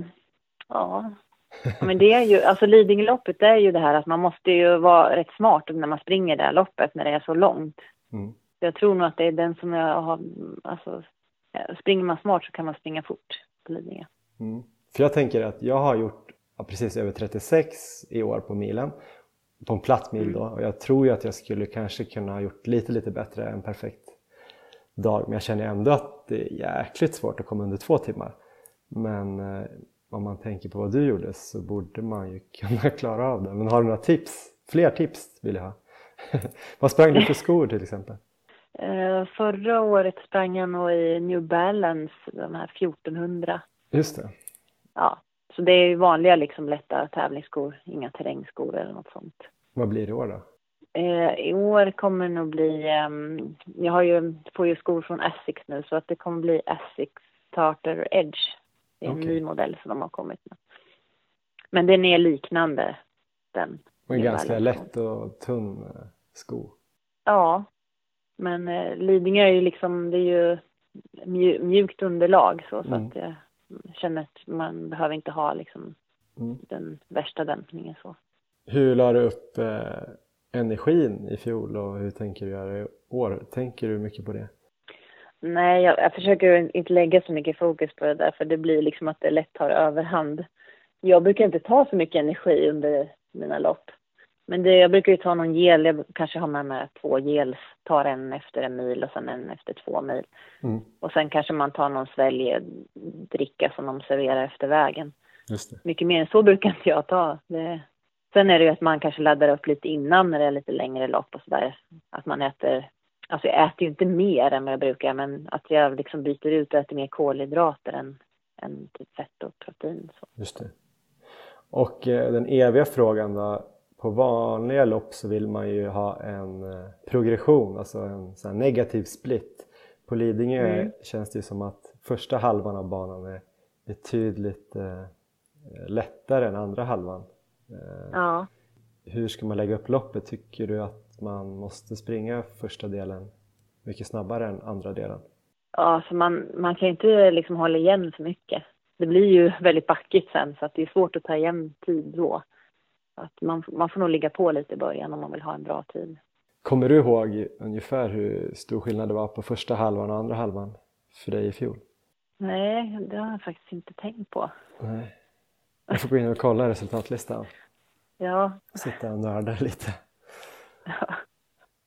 ja, men det är ju, alltså Lidingöloppet är ju det här att man måste ju vara rätt smart när man springer det här loppet när det är så långt. Mm. Jag tror nog att det är den som jag har, alltså springer man smart så kan man springa fort på Lidingö. Mm. För jag tänker att jag har gjort precis över 36 i år på milen. På en platt mil då. Och jag tror ju att jag skulle kanske kunna ha gjort lite, lite bättre en perfekt dag. Men jag känner ändå att det är jäkligt svårt att komma under två timmar. Men eh, om man tänker på vad du gjorde så borde man ju kunna klara av det. Men har du några tips? Fler tips vill jag ha. vad sprang du för skor till exempel? Eh, förra året sprang jag nog i New Balance, de här 1400. Just det. Ja, så det är vanliga liksom lätta tävlingsskor, inga terrängskor eller något sånt. Vad blir det i år då? Eh, I år kommer det nog bli, ehm, jag har ju, får ju skor från Asics nu så att det kommer bli Asics Tartar Edge. Det är en ny modell som de har kommit med. Men den är liknande den. Och en New ganska lätt och tunn eh, sko. Ja, men eh, Lidingö är ju liksom, det är ju mju- mjukt underlag så, så Mm. att jag känner att man behöver inte ha liksom Mm. den värsta dämpningen så. Hur la du upp eh, energin i fjol och hur tänker du göra i år? Tänker du mycket på det? Nej, jag, jag försöker inte lägga så mycket fokus på det där för det blir liksom att det lätt tar överhand. Jag brukar inte ta så mycket energi under mina lopp. Men det, jag brukar ju ta någon gel, jag kanske har med mig två gels, tar en efter en mil och sen en efter två mil. Mm. Och sen kanske man tar någon svälj dricka som de serverar efter vägen. Mycket mer än så brukar inte jag ta. Det, sen är det ju att man kanske laddar upp lite innan när det är lite längre lopp och sådär. Att man äter, alltså jag äter ju inte mer än vad jag brukar men att jag liksom byter ut och äter mer kolhydrater än, än typ fett och protein. Så. Just det. Och eh, den eviga frågan då. På vanliga lopp så vill man ju ha en eh, progression, alltså en sån negativ split. På Lidingö Mm. känns det ju som att första halvan av banan är betydligt eh, lättare än andra halvan. Eh, Ja. Hur ska man lägga upp loppet? Tycker du att man måste springa första delen mycket snabbare än andra delen? Ja, så man, man kan ju inte liksom hålla igen för mycket. Det blir ju väldigt backigt sen så att det är svårt att ta igen tid då. Att man, man får nog ligga på lite i början om man vill ha en bra tid. Kommer du ihåg ungefär hur stor skillnad det var på första halvan och andra halvan för dig i fjol? Nej, det har jag faktiskt inte tänkt på. Nej. Jag får gå in och kolla resultatlistan. Ja, Sitta och nörda lite.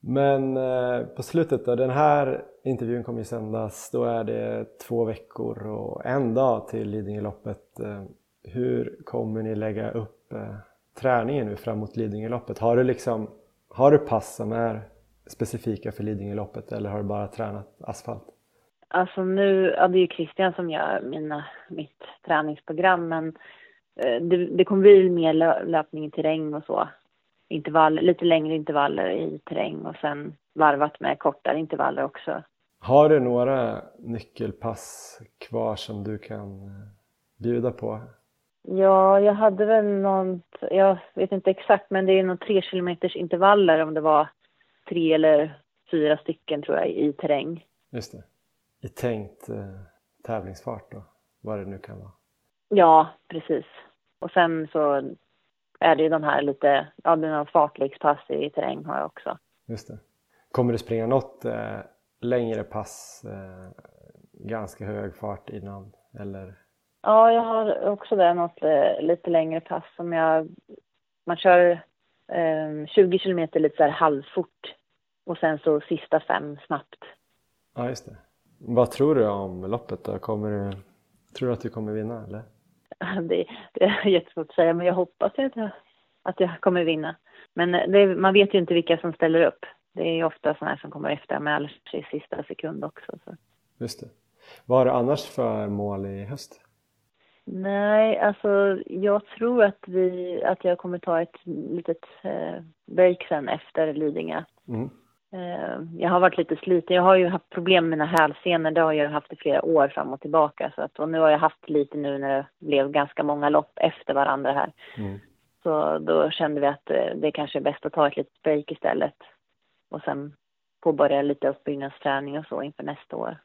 Men eh, på slutet då, den här intervjun kommer ju sändas. Då är det två veckor och en dag till Lidingöloppet. Eh, hur kommer ni lägga upp eh, träningen nu framåt Lidingöloppet? Har du liksom, har du pass som är specifika för Lidingöloppet eller har du bara tränat asfalt? Alltså nu, ja, det är ju Christian som gör mina, mitt träningsprogram men eh, det, det kommer bli mer lö, löpning i terräng och så. Intervall, lite längre intervaller i terräng och sen varvat med kortare intervaller också. Har du några nyckelpass kvar som du kan eh, bjuda på? Ja, jag hade väl något, jag vet inte exakt men det är nog tre kilometers intervaller om det var tre eller fyra stycken tror jag i terräng. Just det. I tänkt eh, tävlingsfart då, vad det nu kan vara. Ja, precis. Och sen så är det ju de här lite, ja det är fartlekspass i terräng har jag också. Just det. Kommer du springa något eh, längre pass, eh, ganska hög fart innan Eller? Ja, jag har också det, något eh, lite längre pass som jag... Man kör eh, 20 kilometer lite så här halvfort och sen så sista fem snabbt. Ja, just det. Vad tror du om loppet då? Kommer du, tror du att du kommer vinna eller? Det, det är jättesvårt att säga, men jag hoppas att jag, att jag kommer vinna. Men det, man vet ju inte vilka som ställer upp. Det är ju ofta sådana här som kommer efter med i sista sekund också. Så. Just det. Vad har du annars för mål i höst? Nej, alltså jag tror att, vi, att jag kommer ta ett litet eh, break sen efter Lidingö. Mm. Eh, jag har varit lite sliten. Jag har ju haft problem med mina hälsenor. Det har jag haft i flera år fram och tillbaka. Så att, och nu har jag haft lite nu när det blev ganska många lopp efter varandra här. Mm. Så då kände vi att eh, det kanske är bäst att ta ett litet break istället. Och sen påbörja lite uppbyggnadsträning och så inför nästa år.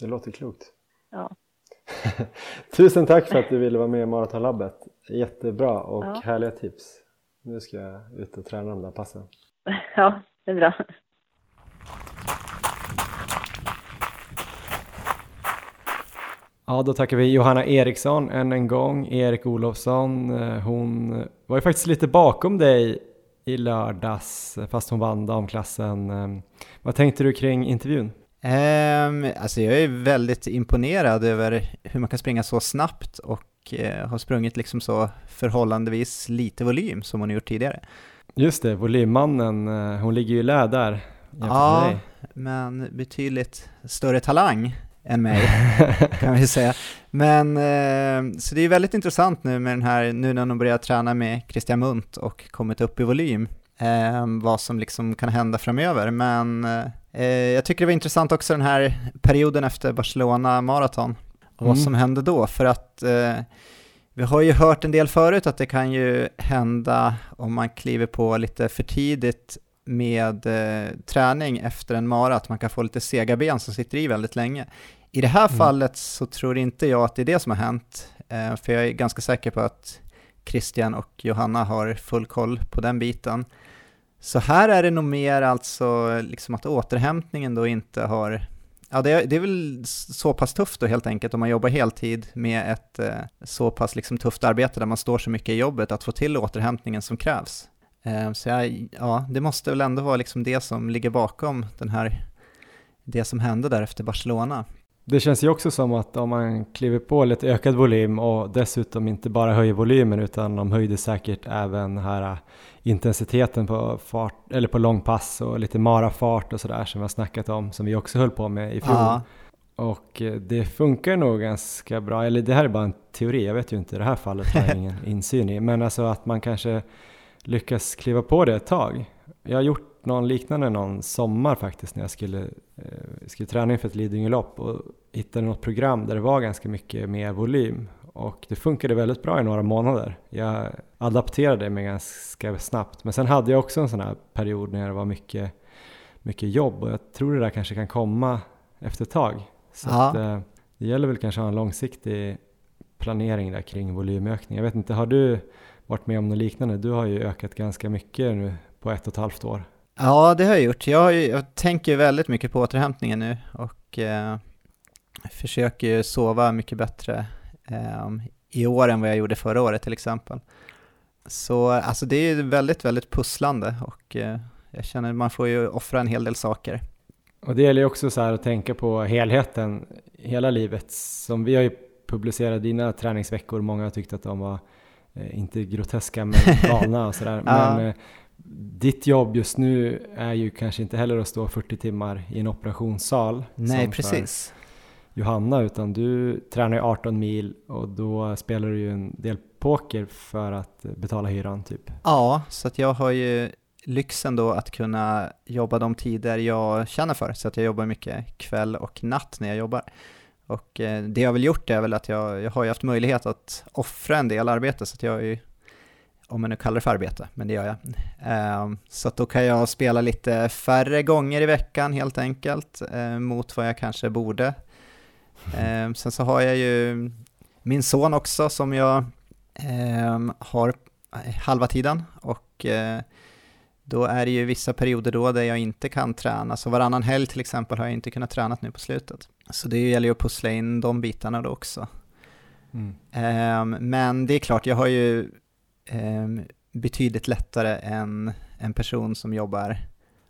Det låter klokt. Ja. Tusen tack för att du ville vara med i Maratonlabbet. Jättebra och ja. härliga tips. Nu ska jag ut och träna de där passen. Ja, det är bra. Ja, då tackar vi Johanna Eriksson än en gång. Erik Olofsson, eh, hon var ju faktiskt lite bakom dig i lördags, fast hon vann damklassen. Eh, vad tänkte du kring intervjun? Um, alltså jag är väldigt imponerad över hur man kan springa så snabbt och uh, har sprungit liksom så förhållandevis lite volym som hon har gjort tidigare. Just det, volymmannen, uh, hon ligger ju i lä där. Ja, men betydligt större talang än mig, kan vi säga. Men, uh, så det är väldigt intressant nu med den här, nu när hon börjar träna med Christian Munt och kommit upp i volym, vad som liksom kan hända framöver. Men Eh, jag tycker det var intressant också den här perioden efter Barcelona Marathon och mm. vad som hände då, för att eh, vi har ju hört en del förut att det kan ju hända om man kliver på lite för tidigt med eh, träning efter en mara, att man kan få lite sega ben som sitter i väldigt länge. I det här mm. fallet så tror inte jag att det är det som har hänt, eh, för jag är ganska säker på att Christian och Johanna har full koll på den biten. Så här är det nog mer alltså liksom att återhämtningen då inte har Ja, det är, det är väl så pass tufft då helt enkelt om man jobbar heltid med ett eh, så pass liksom tufft arbete där man står så mycket i jobbet att få till återhämtningen som krävs. Eh, så jag, ja, det måste väl ändå vara liksom det som ligger bakom den här, det som hände där efter Barcelona. Det känns ju också som att om man kliver på lite ökad volym och dessutom inte bara höjer volymen utan de höjde säkert även här intensiteten på, fart, eller på långpass och lite marafart och sådär som vi har snackat om, som vi också höll på med i fjol. Ja. Och eh, det funkar nog ganska bra, eller det här är bara en teori, jag vet ju inte, i det här fallet har jag ingen insyn i, men alltså att man kanske lyckas kliva på det ett tag. Jag har gjort någon liknande någon sommar faktiskt när jag skulle, eh, skulle träna inför ett Lidingölopp och hittade något program där det var ganska mycket mer volym och det funkade väldigt bra i några månader. Jag adapterade mig ganska snabbt. Men sen hade jag också en sån här period när det var mycket, mycket jobb och jag tror det där kanske kan komma efter ett tag. Så att, eh, det gäller väl kanske att ha en långsiktig planering där kring volymökning. Jag vet inte, har du varit med om något liknande? Du har ju ökat ganska mycket nu på ett och ett halvt år. Ja, det har jag gjort. Jag, jag tänker väldigt mycket på återhämtningen nu och eh, försöker sova mycket bättre Ehm, i år än vad jag gjorde förra året till exempel. Så alltså det är väldigt, väldigt pusslande och eh, jag känner att man får ju offra en hel del saker. Och det gäller ju också så här att tänka på helheten, hela livet. Som vi har ju publicerat dina träningsveckor, många har tyckt att de var, eh, inte groteska men galna och sådär. Men ja. Ditt jobb just nu är ju kanske inte heller att stå 40 timmar i en operationssal. Nej, precis. Johanna utan du tränar ju 18 mil och då spelar du ju en del poker för att betala hyran typ. Ja, så att jag har ju lyxen då att kunna jobba de tider jag känner för, så att jag jobbar mycket kväll och natt när jag jobbar. Och eh, det jag har väl gjort är väl att jag, jag har ju haft möjlighet att offra en del arbete, så att jag är ju, om man nu kallar det för arbete, men det gör jag. Ehm, så då kan jag spela lite färre gånger i veckan helt enkelt, eh, mot vad jag kanske borde Eh, sen så har jag ju min son också som jag eh, har halva tiden och eh, då är det ju vissa perioder då där jag inte kan träna. Så varannan helg till exempel har jag inte kunnat träna nu på slutet. Så det gäller ju att pussla in de bitarna då också. Mm. Men det är klart, jag har ju betydligt lättare än en person som jobbar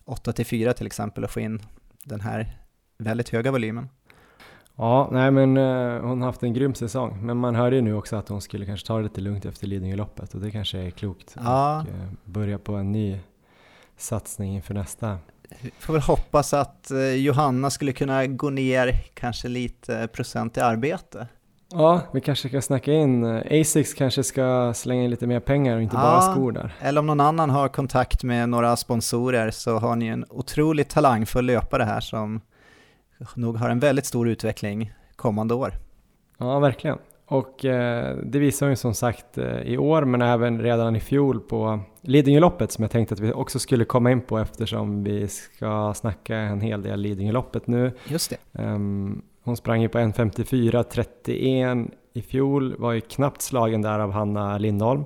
8 till 4 till exempel att få in den här väldigt höga volymen. Ja, nej men uh, hon har haft en grym säsong. Men man hörde ju nu också att hon skulle kanske ta det lite lugnt efter Lidingöloppet och det kanske är klokt. Ja. Och uh, börja på en ny satsning inför nästa. Vi får väl hoppas att uh, Johanna skulle kunna gå ner kanske lite procent i arbete. Ja, vi kanske ska snacka in, Asics kanske ska slänga in lite mer pengar och inte ja, bara skor där. Eller om någon annan har kontakt med några sponsorer så har ni en otroligt talangfull löpare här som nog har en väldigt stor utveckling kommande år. Ja, verkligen. Och eh, det visar ju som sagt eh, i år, men även redan i fjol på Lidingöloppet som jag tänkte att vi också skulle komma in på eftersom vi ska snacka en hel del Lidingöloppet nu. Just det. Um, hon sprang ju på 1.54.31 i fjol, var ju knappt slagen där av Hanna Lindholm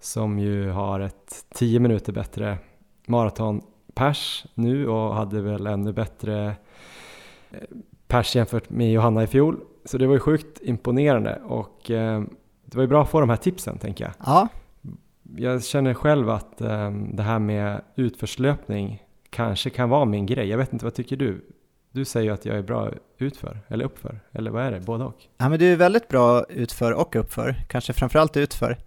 som ju har ett 10 minuter bättre maratonpers nu och hade väl ännu bättre pers jämfört med Johanna i fjol. Så det var ju sjukt imponerande och eh, det var ju bra att få de här tipsen tänker jag. Ja. Jag känner själv att eh, det här med utförslöpning kanske kan vara min grej. Jag vet inte, vad tycker du? Du säger att jag är bra utför, eller uppför, eller vad är det? Både och? Ja, men du är väldigt bra utför och uppför, kanske framförallt utför.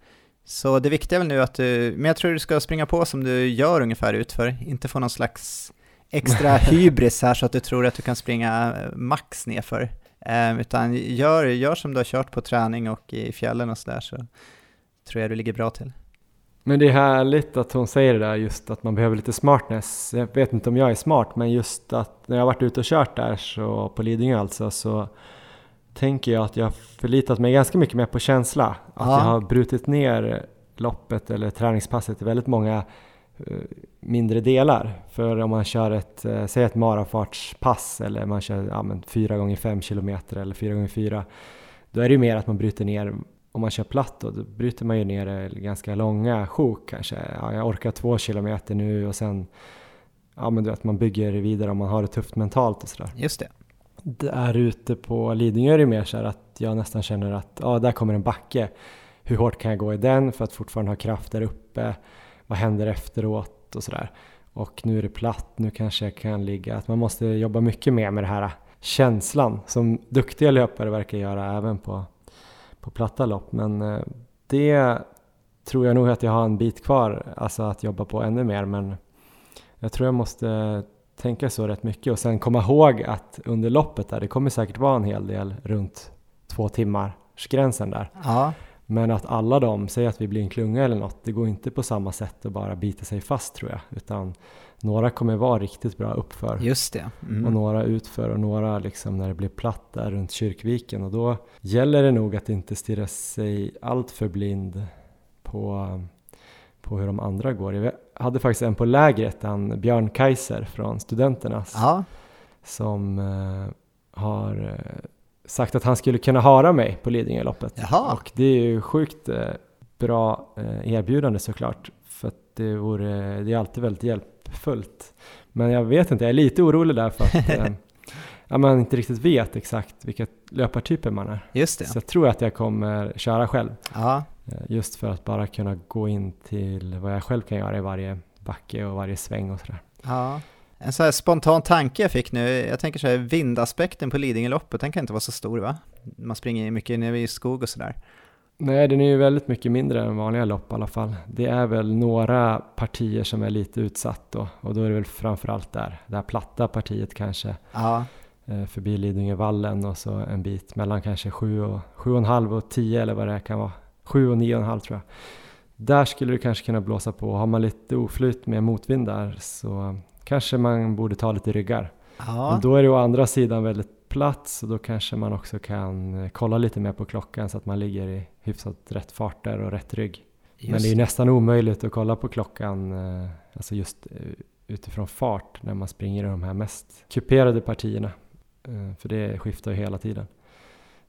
Så det viktiga är väl nu att du, men jag tror du ska springa på som du gör ungefär utför, inte få någon slags extra hybris här så att du tror att du kan springa max nerför. Eh, utan gör, gör som du har kört på träning och i fjällen och sådär så tror jag du ligger bra till. Men det är härligt att hon säger det där just att man behöver lite smartness. Jag vet inte om jag är smart men just att när jag har varit ute och kört där så på Lidingö alltså så tänker jag att jag har förlitat mig ganska mycket mer på känsla. Att ja. jag har brutit ner loppet eller träningspasset i väldigt många Eh, mindre delar. För om man kör ett, eh, säg ett marafartspass eller man kör ja, 4 gånger 5 km eller 4 gånger 4 då är det ju mer att man bryter ner, om man kör platt då, då bryter man ju ner det ganska långa sjok kanske. Ja, jag orkar 2 km nu och sen ja men du vet man bygger vidare om man har det tufft mentalt och sådär. Just det. Där ute på Lidingö är det mer så att jag nästan känner att ja, där kommer en backe. Hur hårt kan jag gå i den för att fortfarande ha kraft där uppe? vad händer efteråt och sådär. Och nu är det platt, nu kanske jag kan ligga. Att man måste jobba mycket mer med det här känslan som duktiga löpare verkar göra även på, på platta lopp. Men eh, det tror jag nog att jag har en bit kvar, alltså att jobba på ännu mer. Men jag tror jag måste tänka så rätt mycket och sen komma ihåg att under loppet där, det kommer säkert vara en hel del runt två timmars gränsen där. Ja. Men att alla de, säg att vi blir en klunga eller något, det går inte på samma sätt att bara bita sig fast tror jag. Utan några kommer vara riktigt bra uppför. Just det. Mm. Och några utför och några liksom när det blir platt där runt Kyrkviken. Och då gäller det nog att inte stirra sig allt för blind på, på hur de andra går. Jag hade faktiskt en på lägret, han Björn Kaiser från Studenternas. Ja. Som uh, har uh, sagt att han skulle kunna höra mig på Lidingöloppet. Jaha. Och det är ju sjukt eh, bra eh, erbjudande såklart. För att det, vore, det är alltid väldigt hjälpfullt. Men jag vet inte, jag är lite orolig där för att eh, ja, man inte riktigt vet exakt vilka löpartyper man är. Just det. Så jag tror att jag kommer köra själv. Ja. Just för att bara kunna gå in till vad jag själv kan göra i varje backe och varje sväng och sådär. Ja. En så här spontan tanke jag fick nu, jag tänker så här, vindaspekten på Lidingöloppet, den kan inte vara så stor va? Man springer mycket nere i skog och sådär. Nej, den är ju väldigt mycket mindre än vanliga lopp i alla fall. Det är väl några partier som är lite utsatt då, och då är det väl framförallt där, det här platta partiet kanske. Ja. Eh, förbi Lidingövallen och så en bit mellan kanske sju och, sju och en halv och tio eller vad det kan vara. Sju och nio och en halv tror jag. Där skulle det kanske kunna blåsa på. Har man lite oflyt med motvind där så kanske man borde ta lite ryggar. Ja. Men då är det å andra sidan väldigt platt så då kanske man också kan eh, kolla lite mer på klockan så att man ligger i hyfsat rätt fart där och rätt rygg. Just. Men det är ju nästan omöjligt att kolla på klockan, eh, alltså just eh, utifrån fart när man springer i de här mest kuperade partierna. För det skiftar ju hela tiden.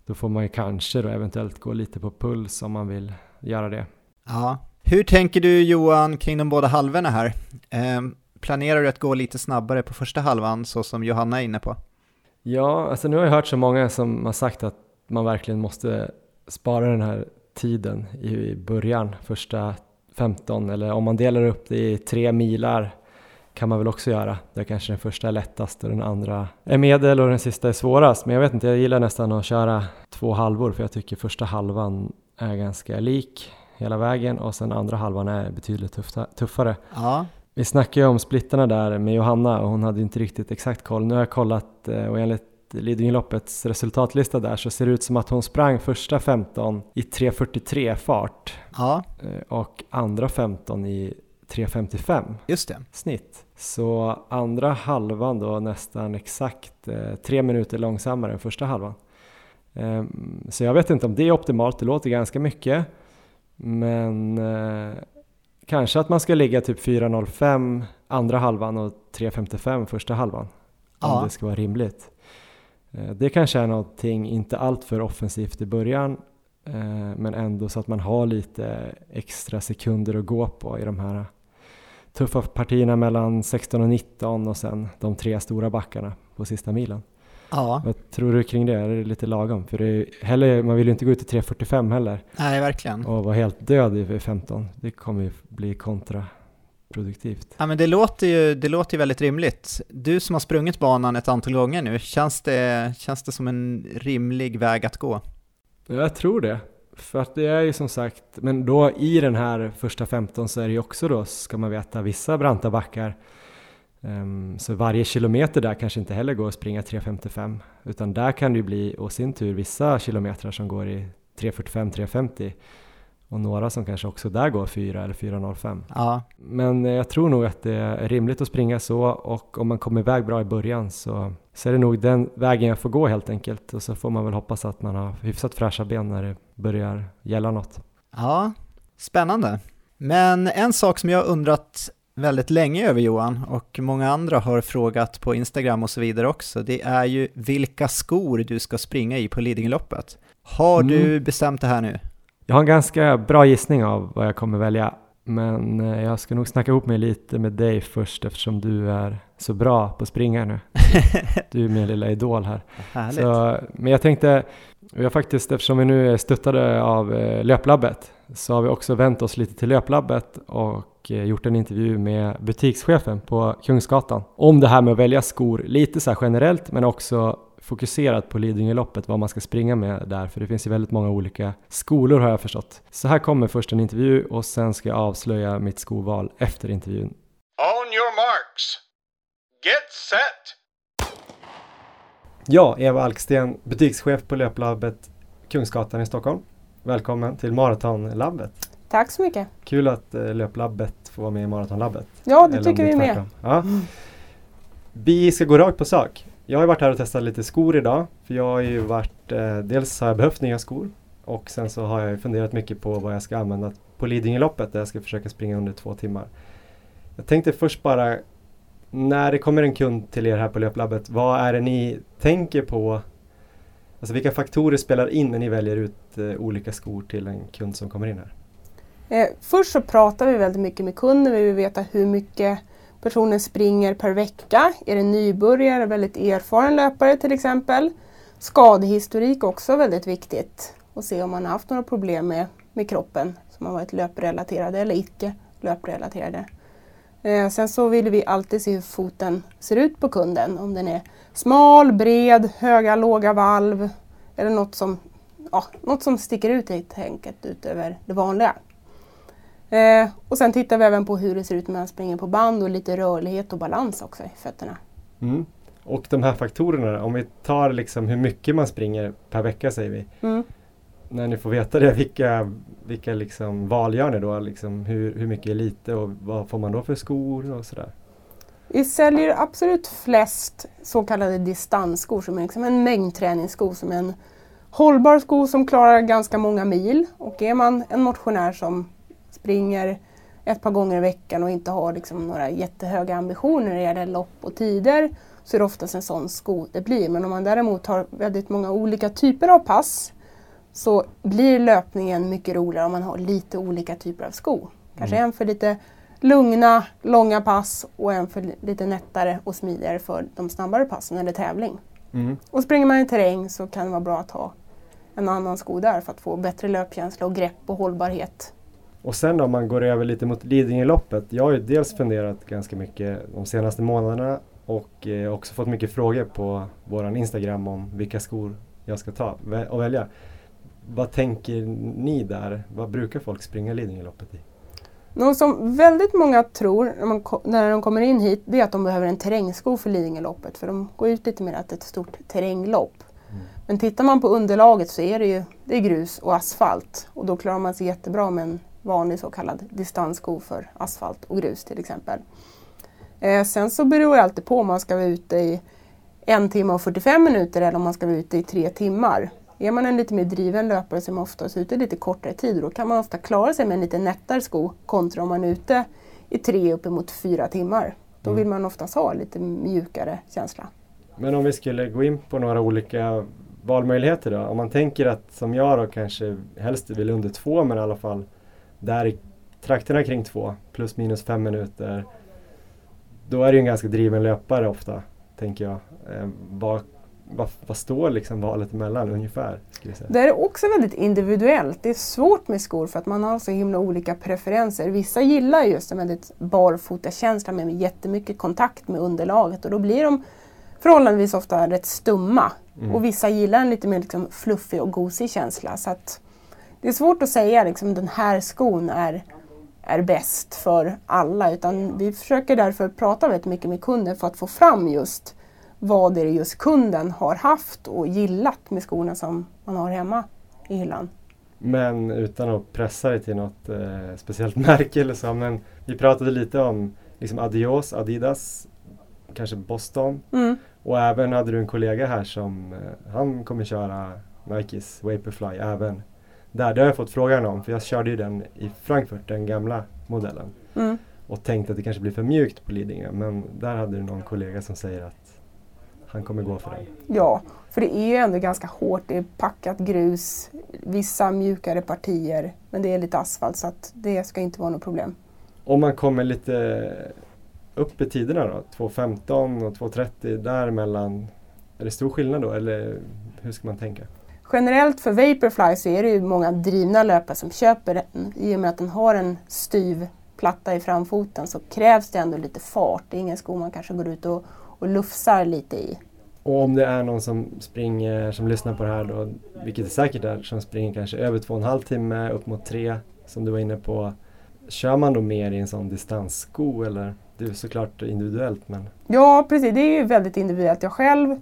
Då får man ju kanske då eventuellt gå lite på puls om man vill göra det. Ja, Hur tänker du Johan kring de båda halvorna här? Eh, planerar du att gå lite snabbare på första halvan så som Johanna är inne på? Ja, alltså nu har jag hört så många som har sagt att man verkligen måste spara den här tiden i början, första 15 eller om man delar upp det i tre milar kan man väl också göra. Där kanske den första är lättast och den andra är medel och den sista är svårast. Men jag vet inte, jag gillar nästan att köra två halvor för jag tycker första halvan är ganska lik hela vägen och sen andra halvan är betydligt tuffa, tuffare. Ja. Vi snackade ju om splittarna där med Johanna och hon hade inte riktigt exakt koll. Nu har jag kollat eh, och enligt Lidingöloppets resultatlista där så ser det ut som att hon sprang första 15 i 3.43 fart ja, eh, och andra 15 i 3.55 just det. snitt. Så andra halvan då nästan exakt eh, tre minuter långsammare än första halvan. Ehm, så jag vet inte om det är optimalt, det låter ganska mycket. Men kanske att man ska ligga typ 4.05 andra halvan och 3.55 första halvan. Ja. Om det ska vara rimligt. Eh, det kanske är någonting, inte allt för offensivt i början, eh, men ändå så att man har lite extra sekunder att gå på i de här tuffa partierna mellan 16 och 19 och sen de tre stora backarna på sista milen. Ja, Vad tror du kring det? Är det lite lagom? För är, heller, man vill ju inte gå ut i 3.45 heller nej verkligen. och vara helt död i 15. Det kommer ju bli kontraproduktivt. Ja, men det låter, ju, det låter ju väldigt rimligt. Du som har sprungit banan ett antal gånger nu, känns det, känns det som en rimlig väg att gå? Jag tror det. För att det är ju som sagt, men då i den här första 15 så är det ju också då, ska man veta, vissa branta backar. Ehm, så varje kilometer där kanske inte heller går att springa 3.55 utan där kan det ju bli, och sin tur, vissa kilometrar som går i 3.45-3.50 och några som kanske också där går 4 eller 4.05. Ja, Men eh, jag tror nog att det är rimligt att springa så och om man kommer iväg bra i början så, så är det nog den vägen jag får gå helt enkelt och så får man väl hoppas att man har hyfsat fräscha ben när det börjar gälla något. ja, spännande. Men en sak som jag undrat väldigt länge över Johan och många andra har frågat på Instagram och så vidare också, det är ju vilka skor du ska springa i på Lidingöloppet. Har Mm. du bestämt det här nu? Jag har en ganska bra gissning av vad jag kommer välja men eh, jag ska nog snacka ihop mig lite med dig först eftersom du är så bra på att springa nu. Du är min lilla idol här. Härligt. Så, men jag tänkte, vi har faktiskt, eftersom vi nu är stöttade av eh, Löplabbet, så har vi också vänt oss lite till Löplabbet och eh, gjort en intervju med butikschefen på Kungsgatan om det här med att välja skor, lite så här generellt men också fokuserat på Lidingöloppet, vad man ska springa med där, för det finns ju väldigt många olika skolor har jag förstått. Så här kommer först en intervju och sen ska jag avslöja mitt skoval efter intervjun. On your marks. Get set. Ja, Eva Alksten, butikschef på Löplabbet Kungsgatan i Stockholm. Välkommen till Maratonlabbet. Tack så mycket. Kul att eh, Löplabbet får vara med i Maratonlabbet. Ja, det Eller tycker vi är med. Ja. Vi ska gå rakt på sak. Jag har varit här och testat lite skor idag. För jag har ju varit, eh, dels har jag behövt nya skor och sen så har jag funderat mycket på vad jag ska använda på Lidingöloppet där jag ska försöka springa under två timmar. Jag tänkte först bara, när det kommer en kund till er här på Löplabbet, vad är det ni tänker på? Alltså vilka faktorer spelar in när ni väljer ut eh, olika skor till en kund som kommer in här? Eh, först så pratar vi väldigt mycket med kunden. Vi vill veta hur mycket personen springer per vecka. Är det nybörjare, väldigt erfaren löpare till exempel? Skadehistorik också väldigt viktigt. Och se om man har haft några problem med, med kroppen som har varit löprelaterade eller icke löprelaterade. Eh, sen så vill vi alltid se hur foten ser ut på kunden. Om den är smal, bred, höga, låga valv eller något som, ja, något som sticker ut helt enkelt utöver det vanliga. Eh, och sen tittar vi även på hur det ser ut när man springer på band och lite rörlighet och balans också i fötterna. Mm. Och de här faktorerna, om vi tar liksom hur mycket man springer per vecka säger vi. Mm. När ni får veta det, vilka, vilka liksom val gör ni då? Liksom hur, hur mycket är lite och vad får man då för skor och sådär? Vi säljer absolut flest så kallade distansskor som är liksom en mängdträningssko som är en hållbar sko som klarar ganska många mil. Och är man en motionär som springer ett par gånger i veckan och inte har liksom några jättehöga ambitioner när det gäller lopp och tider så är det oftast en sån sko det blir. Men om man däremot har väldigt många olika typer av pass så blir löpningen mycket roligare om man har lite olika typer av skor. Kanske en för lite lugna, långa pass och en för lite nättare och smidigare för de snabbare passen eller tävling. Mm. Och springer man i terräng så kan det vara bra att ha en annan sko där för att få bättre löpkänsla och grepp och hållbarhet. Och sen då om man går över lite mot Lidingöloppet. Jag har ju dels funderat ganska mycket de senaste månaderna och eh, också fått mycket frågor på våran Instagram om vilka skor jag ska ta och välja. Vad tänker ni där? Vad brukar folk springa Lidingöloppet i? Något som väldigt många tror när, man, när de kommer in hit det är att de behöver en terrängsko för Lidingöloppet för de går ut lite mer att ett stort terränglopp. Men tittar man på underlaget så är det ju det är grus och asfalt och då klarar man sig jättebra med en vanlig så kallad distanssko för asfalt och grus till exempel. Eh, sen så beror det alltid på om man ska vara ute i en timme och 45 minuter eller om man ska vara ute i tre timmar. Är man en lite mer driven löpare så är man oftast ute lite kortare tid och då kan man ofta klara sig med en lite nättare sko kontra om man är ute i tre uppemot fyra timmar. Då vill man oftast ha lite mjukare känsla. Men om vi skulle gå in på några olika valmöjligheter då. Om man tänker att som jag då kanske helst vill under två men i alla fall där i trakterna kring två plus minus fem minuter. Då är det ju en ganska driven löpare ofta tänker jag. Eh, vad, vad, vad står liksom valet emellan ungefär? Det är också väldigt individuellt. Det är svårt med skor för att man har så himla olika preferenser. Vissa gillar just en väldigt barfotakänsla med jättemycket kontakt med underlaget och då blir de förhållandevis ofta rätt stumma. Mm. Och vissa gillar en lite mer liksom fluffig och gosig känsla. Så att det är svårt att säga liksom den här skon är, är bäst för alla utan vi försöker därför prata väldigt mycket med kunder för att få fram just vad det är just kunden har haft och gillat med skorna som man har hemma i hyllan. Men utan att pressa dig till något eh, speciellt märke eller så. Men vi pratade lite om liksom Adios, Adidas, kanske Boston. Mm. Och även hade du en kollega här som eh, han kommer köra Nikes Vaporfly även där. Det har jag fått frågan om för jag körde ju den i Frankfurt, den gamla modellen. Mm. Och tänkte att det kanske blir för mjukt på Lidingö men där hade du någon kollega som säger att han kommer gå för den. Ja, för det är ju ändå ganska hårt. Det är packat grus, vissa mjukare partier, men det är lite asfalt så att det ska inte vara något problem. Om man kommer lite upp i tiderna då, 2.15 och 2.30 däremellan. Är det stor skillnad då eller hur ska man tänka? Generellt för Vaporfly så är det ju många drivna löpare som köper den. I och med att den har en styv platta i framfoten så krävs det ändå lite fart. Det är ingen sko man kanske går ut och, och lufsar lite i. Och om det är någon som springer, som lyssnar på det här då, vilket det säkert är, som springer kanske över två och en halv timme, upp mot tre, som du var inne på. Kör man då mer i en sån distanssko eller? Det är såklart individuellt men Ja, precis. Det är ju väldigt individuellt. Jag själv,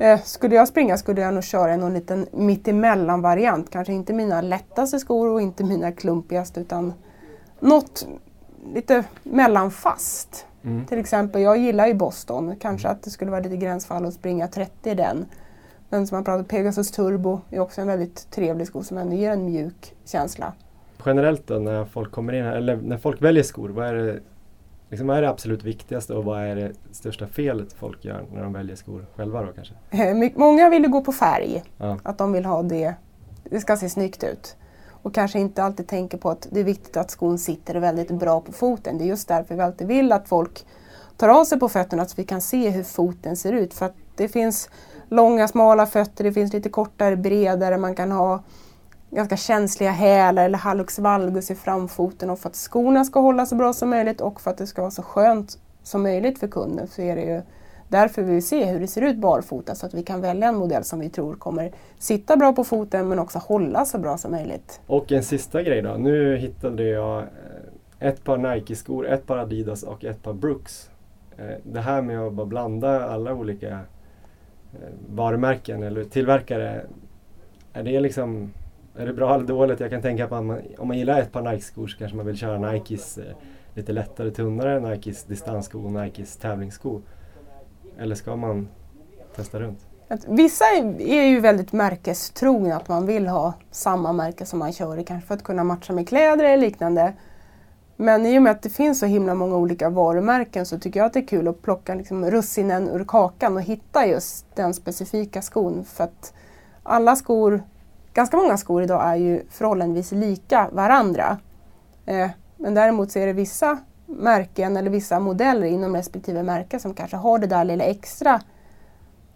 eh, skulle jag springa skulle jag nog köra någon liten mittemellan-variant. Kanske inte mina lättaste skor och inte mina klumpigaste utan något lite mellanfast. mm. Till exempel, jag gillar ju Boston. Kanske att det skulle vara lite gränsfall att springa 30 i den. Men som man pratar Pegasus Turbo är också en väldigt trevlig sko som ändå ger en mjuk känsla. generellt då när folk kommer in här, eller när folk väljer skor, vad är det, liksom, vad är det absolut viktigaste och vad är det största felet folk gör när de väljer skor själva då kanske? Eh, Många vill ju gå på färg. Ja. Att de vill ha det, det ska se snyggt ut. Och kanske inte alltid tänker på att det är viktigt att skon sitter väldigt bra på foten. Det är just därför vi alltid vill att folk tar av sig på fötterna så vi kan se hur foten ser ut. För att det finns långa smala fötter, det finns lite kortare, bredare, man kan ha ganska känsliga hälar eller hallux valgus i framfoten och för att skorna ska hålla så bra som möjligt och för att det ska vara så skönt som möjligt för kunden så är det ju därför vi vill se hur det ser ut barfota så att vi kan välja en modell som vi tror kommer sitta bra på foten men också hålla så bra som möjligt. Och en sista grej då. Nu hittade jag eh, ett par Nike-skor, ett par Adidas och ett par Brooks. Eh, det här med att bara blanda alla olika eh, varumärken eller tillverkare. Är det liksom är det bra eller dåligt? Jag kan tänka på att man, om man gillar ett par Nike-skor så kanske man vill köra Nikes eh, lite lättare, tunnare Nikes distanssko och Nikes tävlingssko. Eller ska man testa runt? Att vissa är, ju väldigt märkestrogna, att man vill ha samma märke som man kör i, kanske för att kunna matcha med kläder eller liknande. Men i och med att det finns så himla många olika varumärken så tycker jag att det är kul att plocka liksom russinen ur kakan och hitta just den specifika skon. För att alla skor, ganska många skor idag är ju förhållandevis lika varandra. Eh, men däremot så är det vissa märken eller vissa modeller inom respektive märke som kanske har det där lilla extra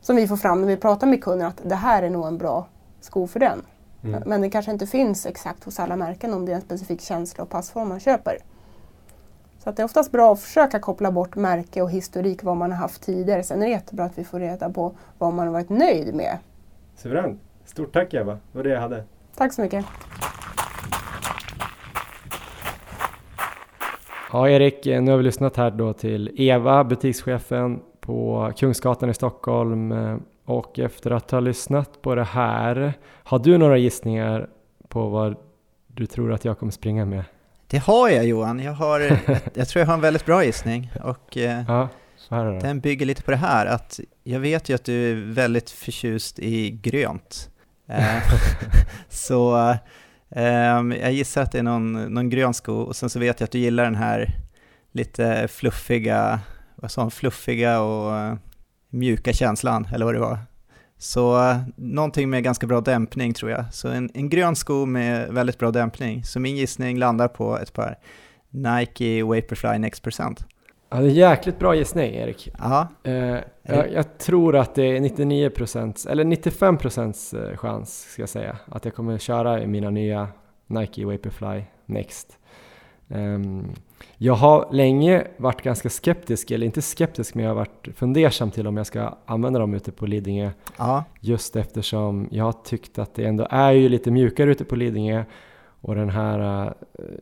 som vi får fram när vi pratar med kunden att det här är nog en bra sko för den. Mm. Men det kanske inte finns exakt hos alla märken om det är en specifik känsla och passform man köper. Så att det är oftast bra att försöka koppla bort märke och historik vad man har haft tidigare. Sen är det jättebra att vi får reda på vad man har varit nöjd med. Suveränt! Stort tack Eva, det var det jag hade. Tack så mycket. Ja Erik, nu har vi lyssnat här då till Eva, butikschefen på Kungsgatan i Stockholm. Och efter att ha lyssnat på det här, har du några gissningar på vad du tror att jag kommer springa med? Det har jag Johan, jag, har, jag tror jag har en väldigt bra gissning och eh, ja, den bygger lite på det här att jag vet ju att du är väldigt förtjust i grönt. Eh, så ehm, jag gissar att det är någon, någon grön sko och sen så vet jag att du gillar den här lite fluffiga, vad sa fluffiga och eh, mjuka känslan, eller vad det var. Så någonting med ganska bra dämpning tror jag. Så en, en grön sko med väldigt bra dämpning. Så min gissning landar på ett par Nike Vaporfly Next Percent. Ja, det är jäkligt bra gissning Erik. Ja. Eh, jag, jag, tror att det är 99% eller 95% eh, chans ska jag säga att jag kommer köra i mina nya Nike Vaporfly Next. Um, jag har länge varit ganska skeptisk, eller inte skeptisk, men jag har varit fundersam till om jag ska använda dem ute på Lidingö. Ja. Just eftersom jag har tyckt att det ändå är ju lite mjukare ute på Lidingö och den här uh,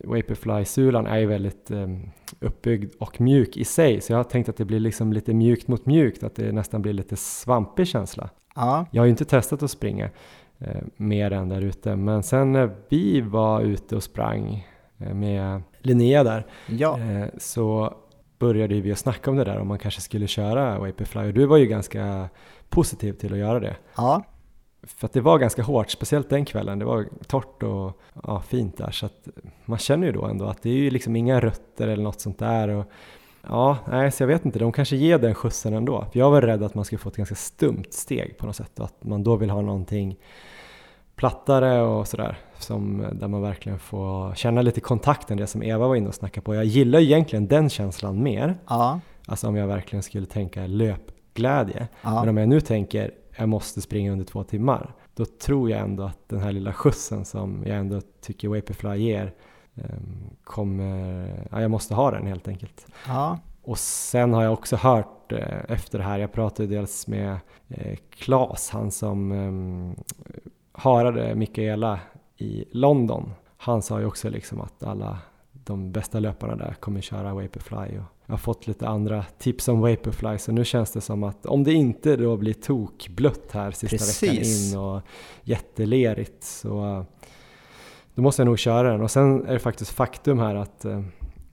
Vaporfly-sulan är ju väldigt um, uppbyggd och mjuk i sig. Så jag har tänkt att det blir liksom lite mjukt mot mjukt, att det nästan blir lite svampig känsla. Ja. Jag har ju inte testat att springa uh, mer än där ute, men sen när vi var ute och sprang uh, med Linnea där, ja. Eh, så började vi att snacka om det där om man kanske skulle köra Vaporfly och du var ju ganska positiv till att göra det. Ja. För att det var ganska hårt, speciellt den kvällen. Det var torrt och ja, fint där så att man känner ju då ändå att det är ju liksom inga rötter eller något sånt där. Och, ja, nej, så jag vet inte, de kanske ger den skjutsen ändå. För jag var rädd att man skulle få ett ganska stumt steg på något sätt och att man då vill ha någonting plattare och sådär. Som, där man verkligen får känna lite kontakten, det som Eva var inne och snackade på. Jag gillar egentligen den känslan mer. Ja. Alltså om jag verkligen skulle tänka löpglädje. Ja. Men om jag nu tänker jag måste springa under två timmar. Då tror jag ändå att den här lilla skjutsen som jag ändå tycker Vaporfly ger ehm, kommer, ja, jag måste ha den helt enkelt. Ja. Och sen har jag också hört eh, efter det här, jag pratade dels med eh, Klas, han som um, harade Mikaela i London. Han sa ju också liksom att alla de bästa löparna där kommer köra Vaporfly och jag har fått lite andra tips om Vaporfly så nu känns det som att om det inte då blir tokblött här sista Precis. veckan in och jättelerigt så då måste jag nog köra den och sen är det faktiskt faktum här att eh,